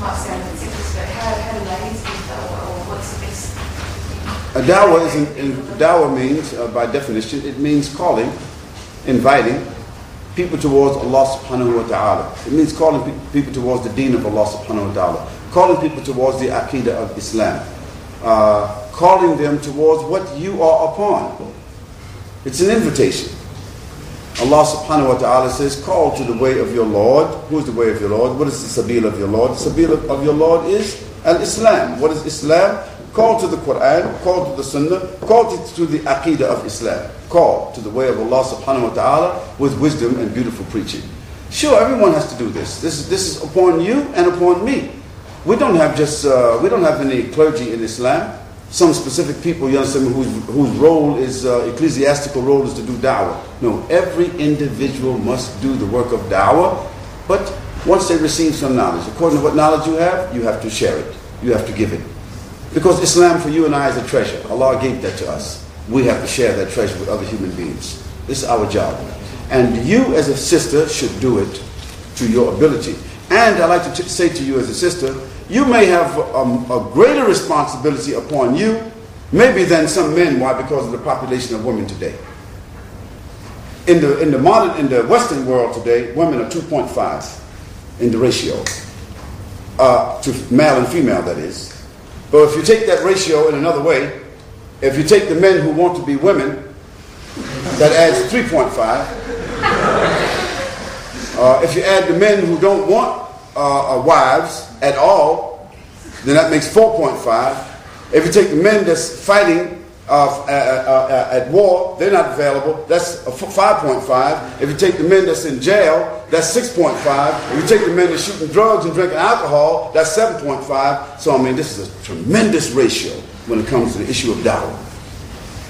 might sound a bit but how, how do ladies do dawah, or what's the best? A dawah, is in, in, dawah means, uh, by definition, it means calling, inviting people towards Allah subhanahu wa ta'ala. It means calling pe- people towards the deen of Allah subhanahu wa ta'ala. Calling people towards the aqidah of Islam. Uh, calling them towards what you are upon. It's an invitation. Allah subhanahu wa ta'ala says, Call to the way of your Lord. Who is the way of your Lord? What is the sabil of your Lord? The sabil of, your Lord is Al Islam. What is Islam? Call to the Quran, call to the Sunnah, call to, to the Aqidah of Islam. Call to the way of Allah subhanahu wa ta'ala with wisdom and beautiful preaching. Sure, everyone has to do this. This, is, this is upon you and upon me. We don't have just, uh, we don't have any clergy in Islam. Some specific people, you understand, whose, whose role is, uh, ecclesiastical role is to do da'wah. No, every individual must do the work of da'wah, but once they receive some knowledge, according to what knowledge you have, you have to share it. You have to give it. Because Islam for you and I is a treasure. Allah gave that to us. We have to share that treasure with other human beings. This is our job. And you as a sister should do it to your ability. And I like to say to you as a sister, you may have um, a greater responsibility upon you, maybe than some men. Why? Because of the population of women today. In the in the modern in the Western world today, women are 2.5 in the ratio uh, to male and female. That is. But if you take that ratio in another way, if you take the men who want to be women, that adds 3.5. Uh, if you add the men who don't want uh, uh, wives at all, then that makes 4.5. If you take the men that's fighting uh, uh, uh, at war, they're not available, that's a f- 5.5. If you take the men that's in jail, that's 6.5. If you take the men that's shooting drugs and drinking alcohol, that's 7.5. So, I mean, this is a tremendous ratio when it comes to the issue of dawah.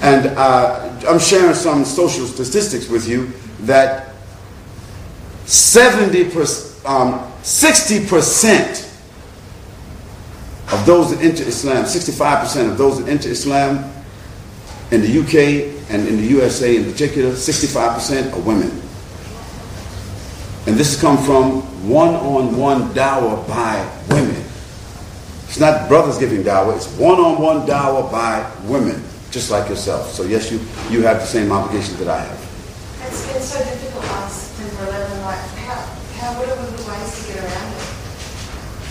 And uh, I'm sharing some social statistics with you that 70 um, 60% of those that enter Islam, 65% of those that enter Islam in the UK and in the USA in particular, 65% are women. And this has come from one on one dawah by women. It's not brothers giving dawah, it's one on one dawah by women, just like yourself. So, yes, you, you have the same obligation that I have. It's been so difficult last September 11, like, how, how, what are the ways to get around it?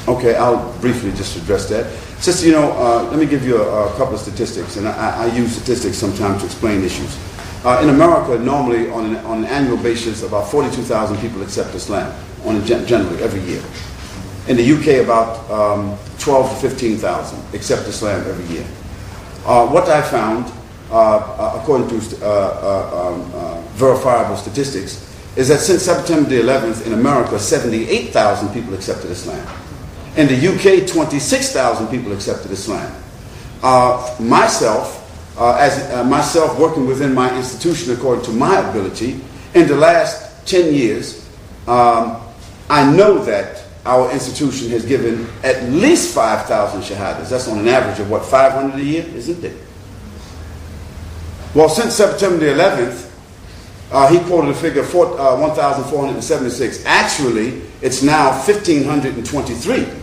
Okay, I'll briefly just address that. Sister, you know, uh, let me give you a, a couple of statistics, and I, I use statistics sometimes to explain issues. Uh, in America, normally on an, on an annual basis, about 42,000 people accept Islam, on a gen- generally every year. In the UK, about um, 12 to 15,000 accept Islam every year. Uh, what I found, uh, uh, according to uh, um, verifiable statistics, is that since September the 11th in America, 78,000 people accepted Islam. In the UK, 26,000 people accepted Islam. Uh, myself, uh, as uh, myself working within my institution according to my ability, in the last 10 years, um, I know that our institution has given at least 5,000 shahadas. That's on an average of what, 500 a year, isn't it? Well, since September the 11th, uh, he quoted a figure of uh, 1,476. Actually, it's now 1,523.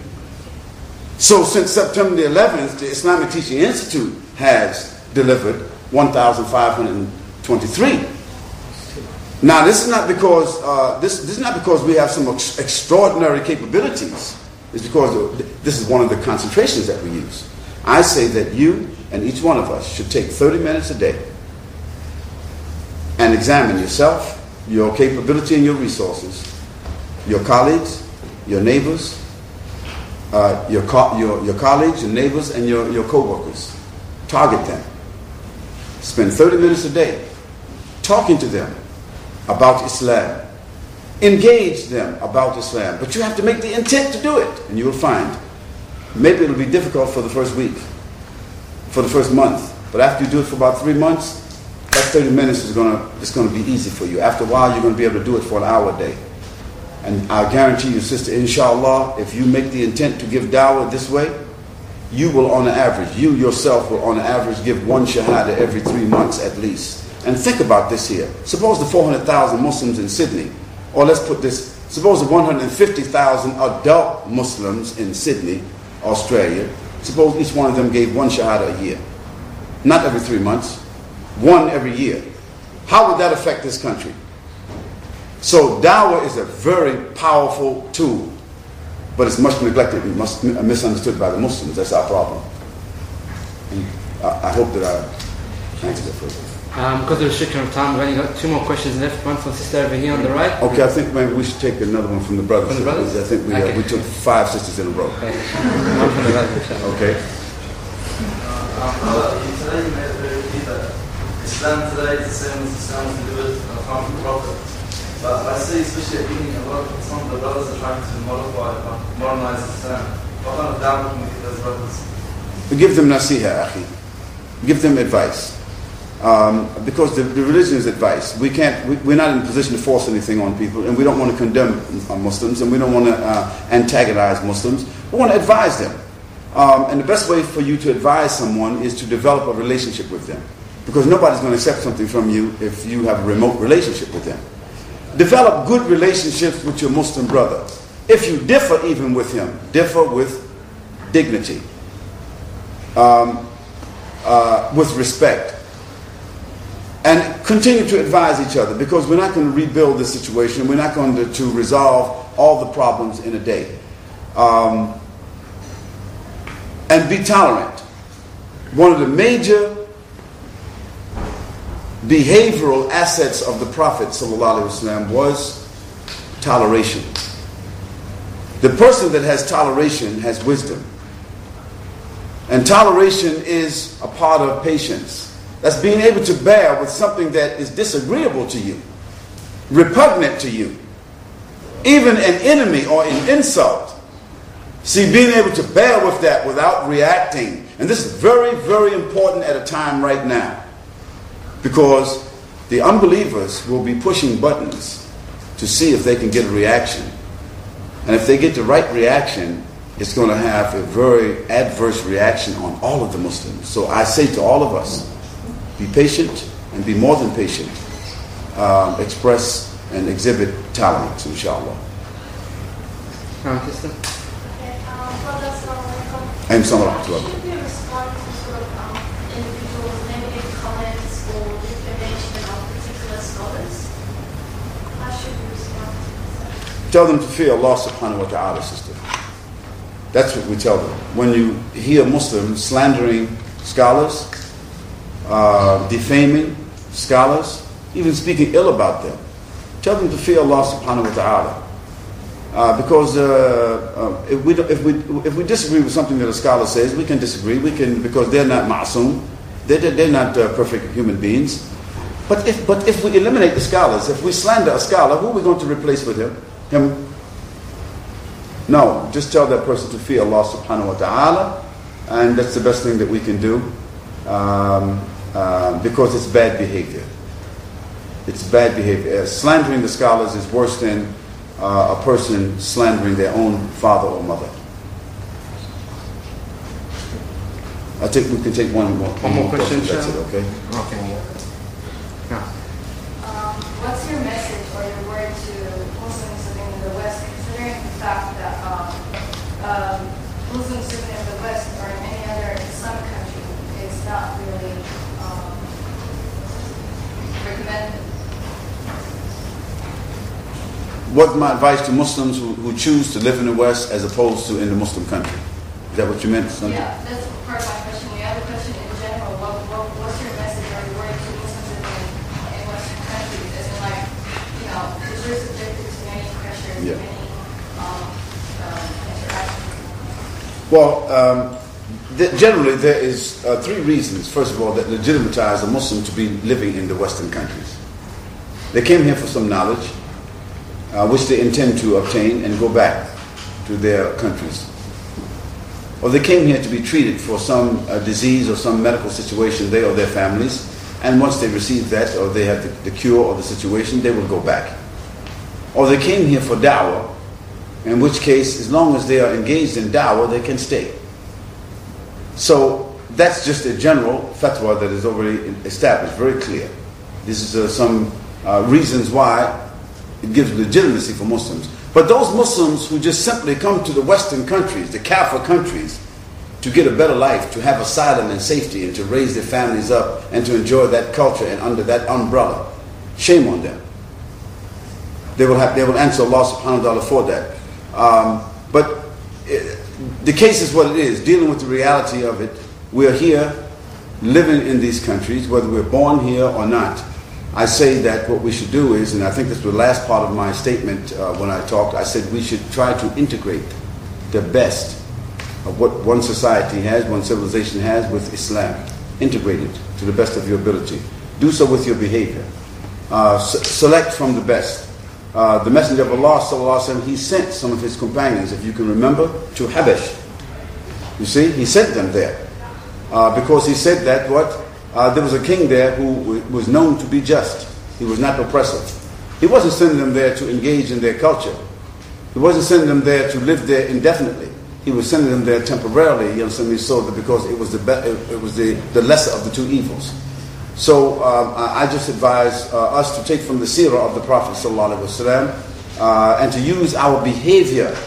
So since September the 11th, the Islamic Teaching Institute has delivered 1,523. Now, this is not because uh, this, this is not because we have some ex- extraordinary capabilities. It's because this is one of the concentrations that we use. I say that you and each one of us should take 30 minutes a day and examine yourself, your capability and your resources, your colleagues, your neighbors, uh, your, co- your, your colleagues, your neighbors, and your, your co-workers. Target them. Spend 30 minutes a day talking to them about Islam. Engage them about Islam. But you have to make the intent to do it. And you will find maybe it'll be difficult for the first week, for the first month. But after you do it for about three months, that 30 minutes is gonna, it's gonna be easy for you. After a while, you're gonna be able to do it for an hour a day. And I guarantee you, sister, inshallah, if you make the intent to give dawah this way, you will on average, you yourself will on average give one shahada every three months at least. And think about this here. Suppose the 400,000 Muslims in Sydney, or let's put this, suppose the 150,000 adult Muslims in Sydney, Australia, suppose each one of them gave one shahada a year. Not every three months, one every year. How would that affect this country? So dawah is a very powerful tool, but it's much neglected and much misunderstood by the Muslims. That's our problem. And I, I hope that I answered that for you. Um, because of the restriction of time, we've only got two more questions left. One from sister over here on the right. Okay, I think maybe we should take another one from the brothers. From the brothers? I think we, uh, we took five sisters in a row. Okay. One from the right. inshallah. Okay. Uh, today you made it very clear that Islam today is the same as Islam delivered from the Prophet. But I see, especially at uni, a lot of some of the brothers are trying to modify, modernize Islam. What kind of dawah can we give those brothers? We give them nasiha, akhi. Give them advice. Um, because the, the religion is advice. We can't, we, we're not in a position to force anything on people, and we don't want to condemn uh, Muslims, and we don't want to uh, antagonize Muslims. We want to advise them. Um, and the best way for you to advise someone is to develop a relationship with them. Because nobody's going to accept something from you if you have a remote relationship with them. Develop good relationships with your Muslim brother. If you differ even with him, differ with dignity, um, uh, with respect. And continue to advise each other because we're not going to rebuild the situation. We're not going to, to resolve all the problems in a day. Um, and be tolerant. One of the major behavioral assets of the Prophet ﷺ was toleration. The person that has toleration has wisdom. And toleration is a part of patience. That's being able to bear with something that is disagreeable to you, repugnant to you, even an enemy or an insult. See, being able to bear with that without reacting. And this is very, very important at a time right now. Because the unbelievers will be pushing buttons to see if they can get a reaction. And if they get the right reaction, it's going to have a very adverse reaction on all of the Muslims. So I say to all of us, be patient and be more than patient. Um, express and exhibit tolerance, inshallah. Um, sister. Okay, um, brother, alaikum. And some of How rahmatullah. should we respond to sort of um, individuals' negative comments or defamation of particular scholars? How should we respond to this? Tell them to fear Allah subhanahu wa ta'ala, sister. That's what we tell them. When you hear Muslims slandering scholars, uh, defaming scholars, even speaking ill about them, tell them to fear Allah subhanahu wa ta'ala. Uh, because uh, uh, if, we, if, we, if we disagree with something that a scholar says, we can disagree. We can because they're not ma'soom. They're, they're not uh, perfect human beings. But if, but if we eliminate the scholars, if we slander a scholar, who are we going to replace with him? Him? No, just tell that person to fear Allah subhanahu wa ta'ala, and that's the best thing that we can do um, uh, because it's bad behavior. It's bad behavior. Uh, slandering the scholars is worse than uh, a person slandering their own father or mother. I think we can take one more, One more question, That's it, okay? Okay. Yeah. Um, what's your message or your word to Muslims living in the West, considering the fact that um, um, Muslims living in the West or in any other Islamic country is not really um, recommended? What's my advice to Muslims who, who choose to live in the West as opposed to in the Muslim country? Is that what you meant? Sandra? Yeah, that's part of my question. The other question in general, what, what, what's your message or your word to Muslims living in Western countries? As in like, you know, because you're subjected to many pressures, Yeah. many um, um, interactions. Well, um, generally there is uh, three reasons. First of all, that legitimatize a Muslim to be living in the Western countries. They came here for some knowledge, uh, which they intend to obtain and go back to their countries. or they came here to be treated for some uh, disease or some medical situation, they or their families, and once they receive that or they have the, the cure or the situation, they will go back. Or they came here for da'wah, in which case, as long as they are engaged in da'wah, they can stay. So that's just a general fatwa that is already established, very clear. This is uh, some uh, reasons why it gives legitimacy for Muslims. But those Muslims who just simply come to the Western countries, the Kafir countries, to get a better life, to have asylum and safety, and to raise their families up, and to enjoy that culture and under that umbrella, shame on them. They will, have, they will answer Allah subhanahu wa ta'ala for that. Um, but it, the case is what it is, dealing with the reality of it. We are here, living in these countries, whether we're born here or not. I say that what we should do is, and I think this was the last part of my statement uh, when I talked, I said we should try to integrate the best of what one society has, one civilization has with Islam. Integrate it to the best of your ability. Do so with your behavior. Uh, s- select from the best. Uh, the Messenger of Allah, وسلم, he sent some of his companions, if you can remember, to Habash. You see, he sent them there. Uh, because he said that what? Uh, there was a king there who was known to be just. He was not oppressive. He wasn't sending them there to engage in their culture. He wasn't sending them there to live there indefinitely. He was sending them there temporarily, you know, so that because it was the be- it was the, the lesser of the two evils. So um, I just advise uh, us to take from the seerah of the Prophet ﷺ, uh, and to use our behavior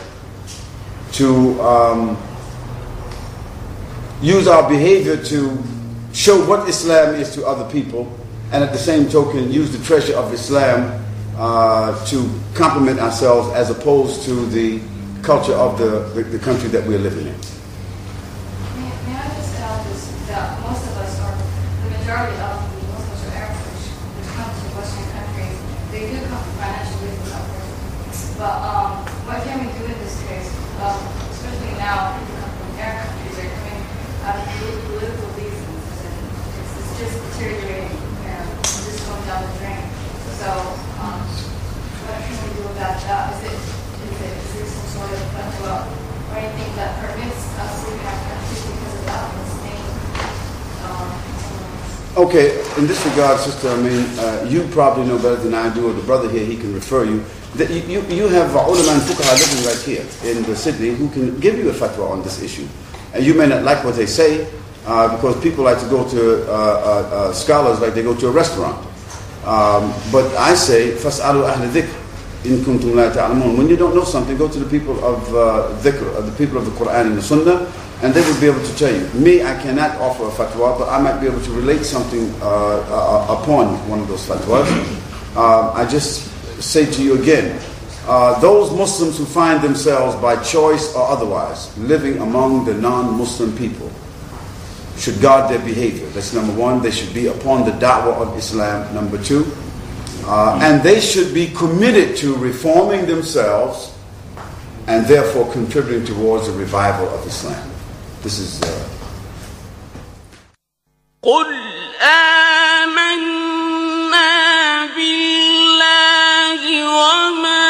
to um, use our behavior to show what Islam is to other people, and at the same token, use the treasure of Islam uh, to complement ourselves as opposed to the culture of the, the, the country that we're living in. May, may I just add this, that most of us are, the majority of the Muslims or Arabs which, which come to Western countries, they do come for financial reasons upwards. But um, what can we do in this case? Um, especially now, people come from Arab countries, they're coming out of polit- political reasons, and it's, it's just deteriorating, and it's just going down the drain. So, um, what can we do about that? Is it, is it, is there some sort of fatwa or anything that permits us to leave our country because of that mistake? Um, Okay, in this regard, sister, I mean, uh, you probably know better than I do, or the brother here, he can refer you. That you, you, you have uh, ulama and fuqaha living right here in the Sydney who can give you a fatwa on this issue. And you may not like what they say, uh, because people like to go to uh, uh, uh, scholars like they go to a restaurant. Um, but I say, فَاسْأَلُوا أَهْلَ ذِكْرِ إِن كُنْتُمْ لَا تَعْلَمُونَ When you don't know something, go to the people of uh, dhikr, of the people of the Quran and the Sunnah, and they will be able to tell you. Me, I cannot offer a fatwa, but I might be able to relate something uh, uh, upon one of those fatwas. Uh, I just say to you again, uh, those Muslims who find themselves by choice or otherwise living among the non-Muslim people should guard their behavior. That's number one. They should be upon the da'wah of Islam. Number two. Uh, and they should be committed to reforming themselves and therefore contributing towards the revival of Islam. This is. Uh, قل آمنا بالله وما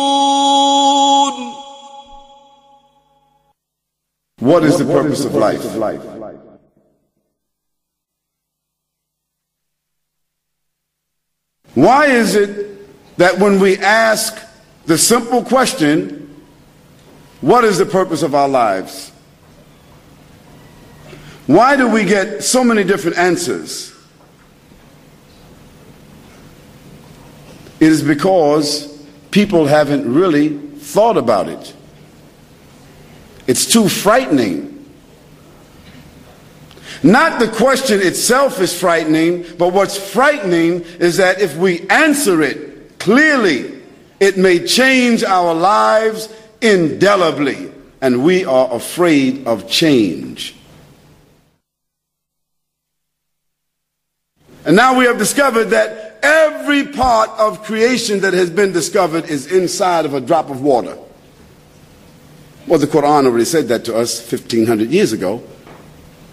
What is the purpose of life? Why is it that when we ask the simple question, what is the purpose of our lives? Why do we get so many different answers? It is because people haven't really thought about it. It's too frightening. Not the question itself is frightening, but what's frightening is that if we answer it clearly, it may change our lives indelibly, and we are afraid of change. And now we have discovered that every part of creation that has been discovered is inside of a drop of water. Well, the Quran already said that to us 1500 years ago,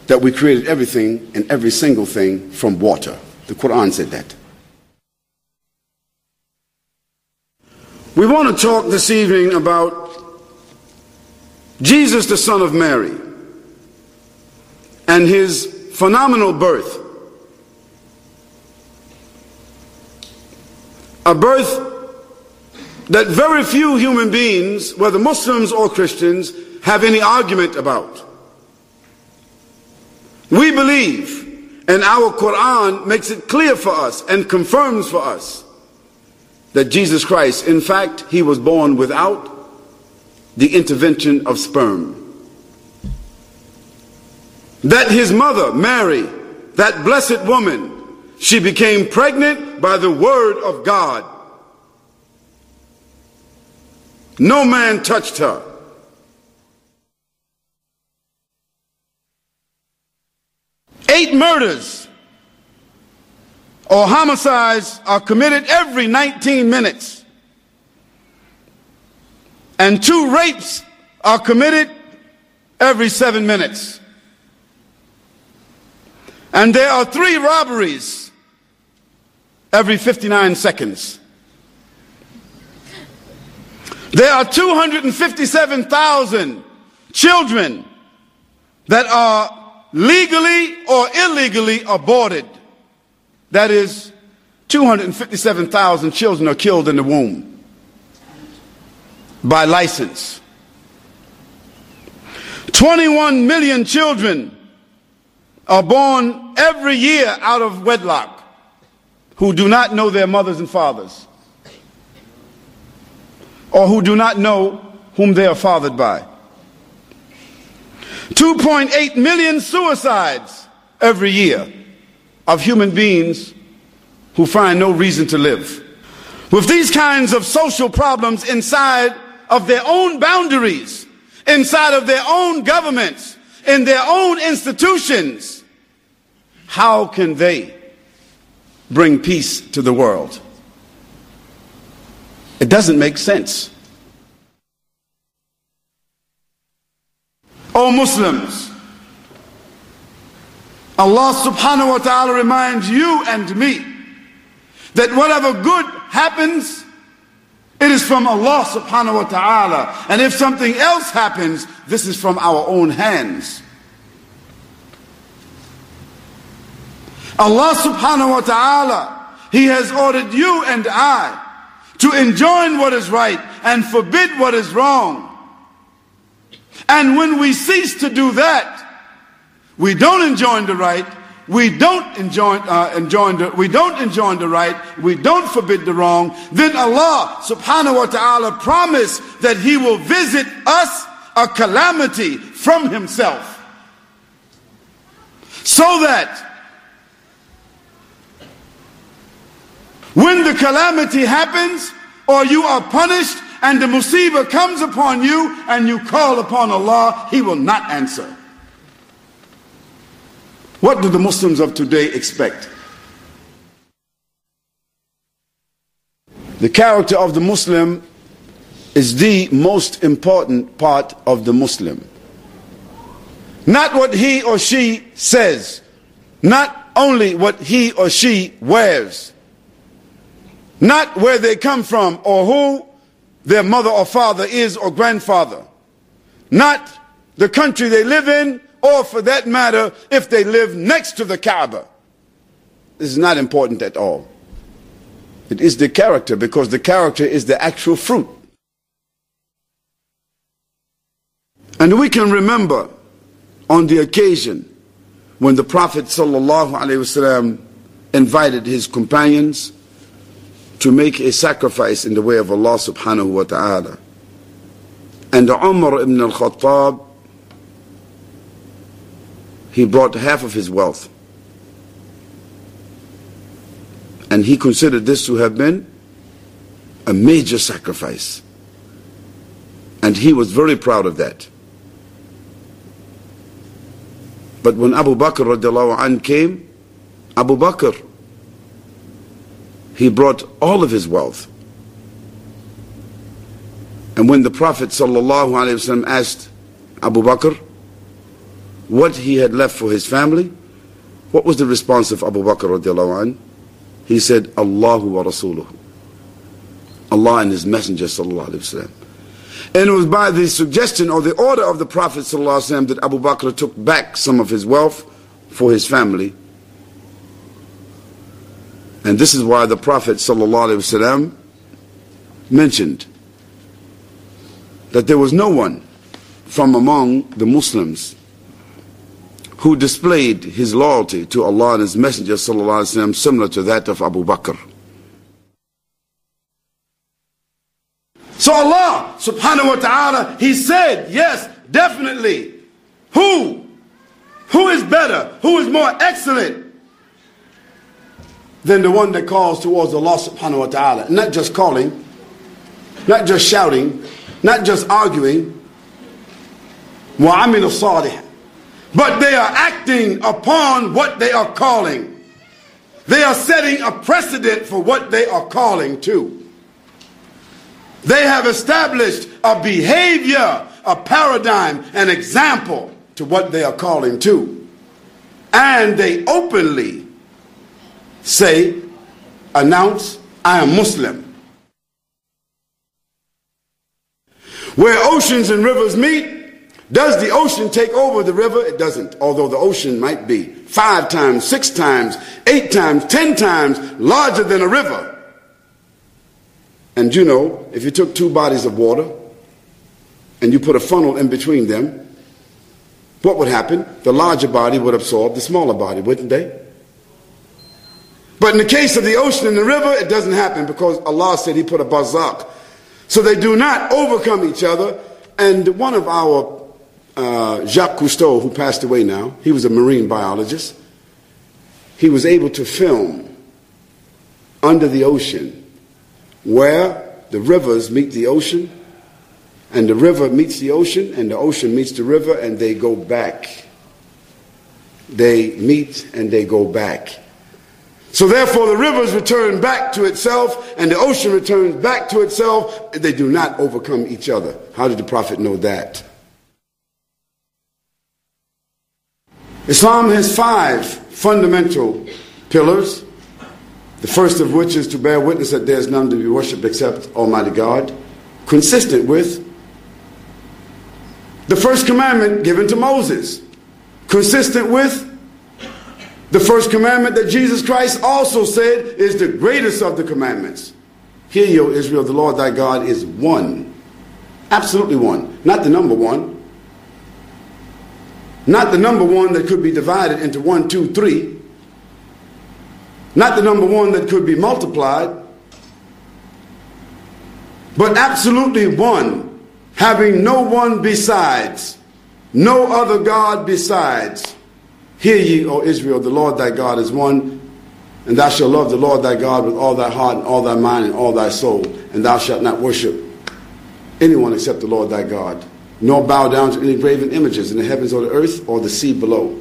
that we created everything and every single thing from water. The Quran said that. We want to talk this evening about Jesus, the Son of Mary, and his phenomenal birth. a birth that very few human beings, whether Muslims or Christians, have any argument about. We believe, and our Quran makes it clear for us and confirms for us that Jesus Christ, in fact, he was born without the intervention of sperm. That his mother, Mary, that blessed woman, she became pregnant by the word of God. No man touched her. Eight murders or homicides are committed every 19 minutes. And two rapes are committed every seven minutes. And there are three robberies every 59 seconds. There are 257,000 children that are legally or illegally aborted. That is, 257,000 children are killed in the womb by license. 21 million children are born every year out of wedlock who do not know their mothers and fathers, or who do not know whom they are fathered by. 2.8 million suicides every year of human beings who find no reason to live. With these kinds of social problems inside of their own boundaries, inside of their own governments, in their own institutions, how can they bring peace to the world. It doesn't make sense. O Muslims, Allah subhanahu wa ta'ala reminds you and me that whatever good happens, it is from Allah subhanahu wa ta'ala. And if something else happens, this is from our own hands. Allah subhanahu wa ta'ala, He has ordered you and I to enjoin what is right and forbid what is wrong. And when we cease to do that, we don't enjoin the right, we don't enjoin, uh, enjoin the, we don't enjoin the right, we don't forbid the wrong, then Allah subhanahu wa ta'ala promised that He will visit us a calamity from Himself. So that When the calamity happens or you are punished and the musibah comes upon you and you call upon Allah, He will not answer. What do the Muslims of today expect? The character of the Muslim is the most important part of the Muslim. Not what he or she says, not only what he or she wears, not where they come from or who their mother or father is or grandfather. Not the country they live in or for that matter if they live next to the Kaaba. This is not important at all. It is the character because the character is the actual fruit. And we can remember on the occasion when the Prophet ﷺ invited his companions to make a sacrifice in the way of Allah subhanahu wa ta'ala. And Umar ibn al-Khattab, he brought half of his wealth. And he considered this to have been a major sacrifice. And he was very proud of that. But when Abu Bakr radiallahu anh came, Abu Bakr, he brought all of his wealth. And when the Prophet wasallam asked Abu Bakr what he had left for his family, what was the response of Abu Bakr radiallahu anh? He said, Allahu wa Rasuluhu. Allah and His Messenger sallallahu. And it was by the suggestion or the order of the Prophet ﷺ that Abu Bakr took back some of his wealth for his family. And this is why the Prophet ﷺ mentioned that there was no one from among the Muslims who displayed his loyalty to Allah and His Messenger ﷺ similar to that of Abu Bakr. So Allah subhanahu wa ta'ala, He said, yes, definitely. Who? Who is better? Who is more excellent than the one that calls towards Allah subhanahu wa ta'ala? Not just calling, not just shouting, not just arguing. وَعَمِلُ الصَّالِحِ But they are acting upon what they are calling. They are setting a precedent for what they are calling to. They have established a behavior, a paradigm, an example to what they are calling to. And they openly say, announce, I am Muslim. Where oceans and rivers meet, does the ocean take over the river? It doesn't, although the ocean might be five times, six times, eight times, ten times larger than a river. And you know, if you took two bodies of water and you put a funnel in between them, what would happen? The larger body would absorb the smaller body, wouldn't they? But in the case of the ocean and the river, it doesn't happen because Allah said He put a barzakh. So they do not overcome each other. And one of our, uh, Jacques Cousteau, who passed away now, he was a marine biologist, he was able to film under the ocean where the rivers meet the ocean, and the river meets the ocean, and the ocean meets the river, and they go back. They meet and they go back. So therefore, the rivers return back to itself, and the ocean returns back to itself. They do not overcome each other. How did the Prophet know that? Islam has five fundamental pillars the first of which is to bear witness that there is none to be worshipped except Almighty God, consistent with the first commandment given to Moses, consistent with the first commandment that Jesus Christ also said is the greatest of the commandments. Hear O Israel, the Lord thy God is one. Absolutely one. Not the number one. Not the number one that could be divided into one, two, three. Not the number one that could be multiplied, but absolutely one, having no one besides, no other God besides. Hear ye, O Israel, the Lord thy God is one, and thou shalt love the Lord thy God with all thy heart and all thy mind and all thy soul, and thou shalt not worship anyone except the Lord thy God, nor bow down to any graven images in the heavens or the earth or the sea below.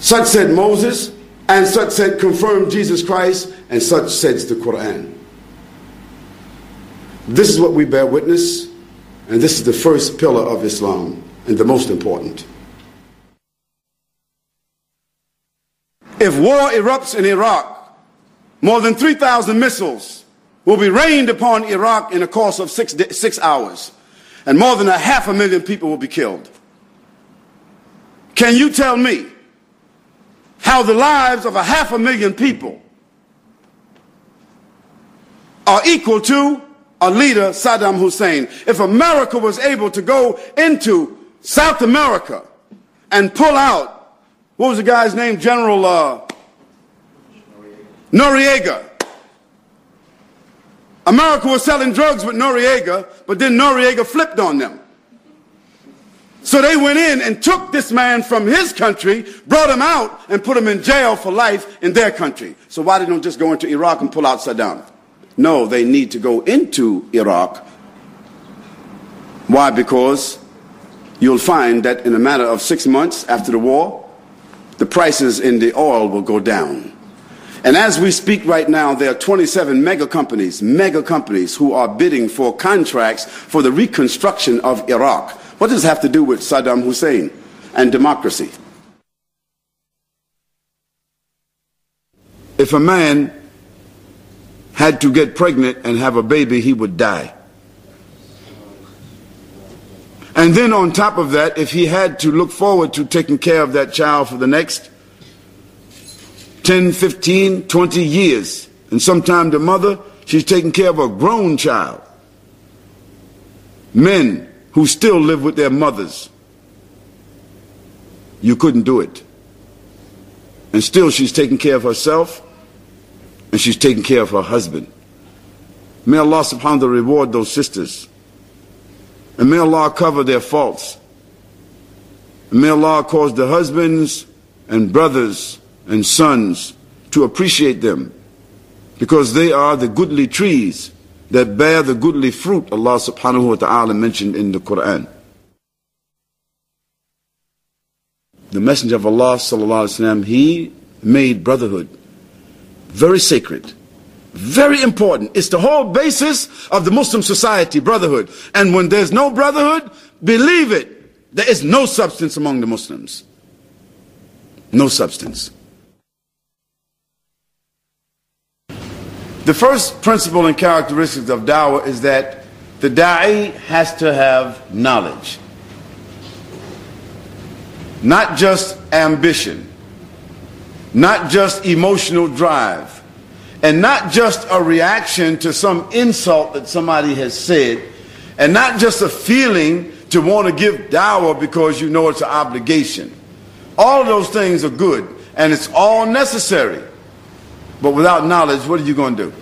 Such said Moses, and such said confirmed Jesus Christ, and such says the Quran. This is what we bear witness, and this is the first pillar of Islam, and the most important. If war erupts in Iraq, more than 3,000 missiles will be rained upon Iraq in a course of six, six hours, and more than a half a million people will be killed. Can you tell me how the lives of a half a million people are equal to a leader, Saddam Hussein. If America was able to go into South America and pull out what was the guy's name? General uh, Noriega. America was selling drugs with Noriega, but then Noriega flipped on them. So they went in and took this man from his country, brought him out, and put him in jail for life in their country. So why didn't they just go into Iraq and pull out Saddam? No, they need to go into Iraq. Why? Because you'll find that in a matter of six months after the war, the prices in the oil will go down. And as we speak right now, there are 27 mega companies, mega companies who are bidding for contracts for the reconstruction of Iraq. What does this have to do with Saddam Hussein and democracy? If a man had to get pregnant and have a baby, he would die. And then on top of that, if he had to look forward to taking care of that child for the next 10, 15, 20 years, and sometimes the mother, she's taking care of a grown child. Men who still live with their mothers. You couldn't do it. And still she's taking care of herself and she's taking care of her husband. May Allah subhanahu wa ta'ala reward those sisters. And may Allah cover their faults. And may Allah cause the husbands and brothers and sons to appreciate them because they are the goodly trees that bear the goodly fruit Allah subhanahu wa ta'ala mentioned in the Quran. The Messenger of Allah sallallahu he made brotherhood very sacred, very important. It's the whole basis of the Muslim society, brotherhood. And when there's no brotherhood, believe it, there is no substance among the Muslims. No substance. The first principle and characteristics of da'wah is that the da'i has to have knowledge. Not just ambition, not just emotional drive, and not just a reaction to some insult that somebody has said, and not just a feeling to want to give dawah because you know it's an obligation. All of those things are good, and it's all necessary. But without knowledge, what are you going to do?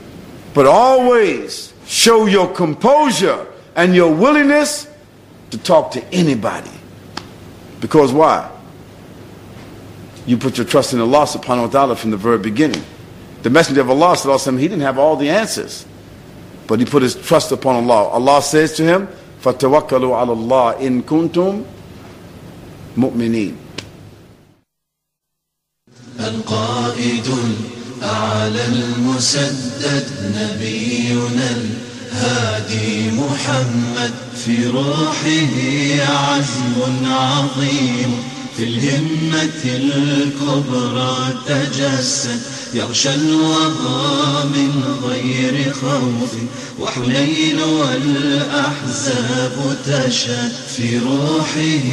But always show your composure and your willingness to talk to anybody. Because why? You put your trust in Allah subhanahu wa ta'ala from the very beginning. The Messenger of Allah, he didn't have all the answers. But he put his trust upon Allah. Allah says to him, فَتَوَكَّلُوا عَلَى اللَّهِ إِن كُنْتُمْ مُؤْمِنِينَ القائد الأعلى المسدد نبينا الهادي محمد في روحه عزم عظيم في الهمة الكبرى تجسد يغشى الوغى من غير خوف وحنين والأحزاب تشهد في روحه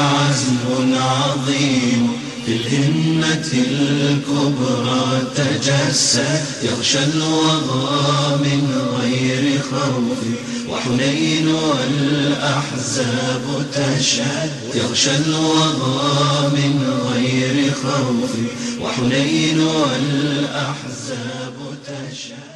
عزم عظيم. في الهمة الكبرى تجسد يغشى الوغى من غير خوف وحنين والأحزاب تشهد يغشى الوغى من غير خوف وحنين والأحزاب الأحزاب تشهد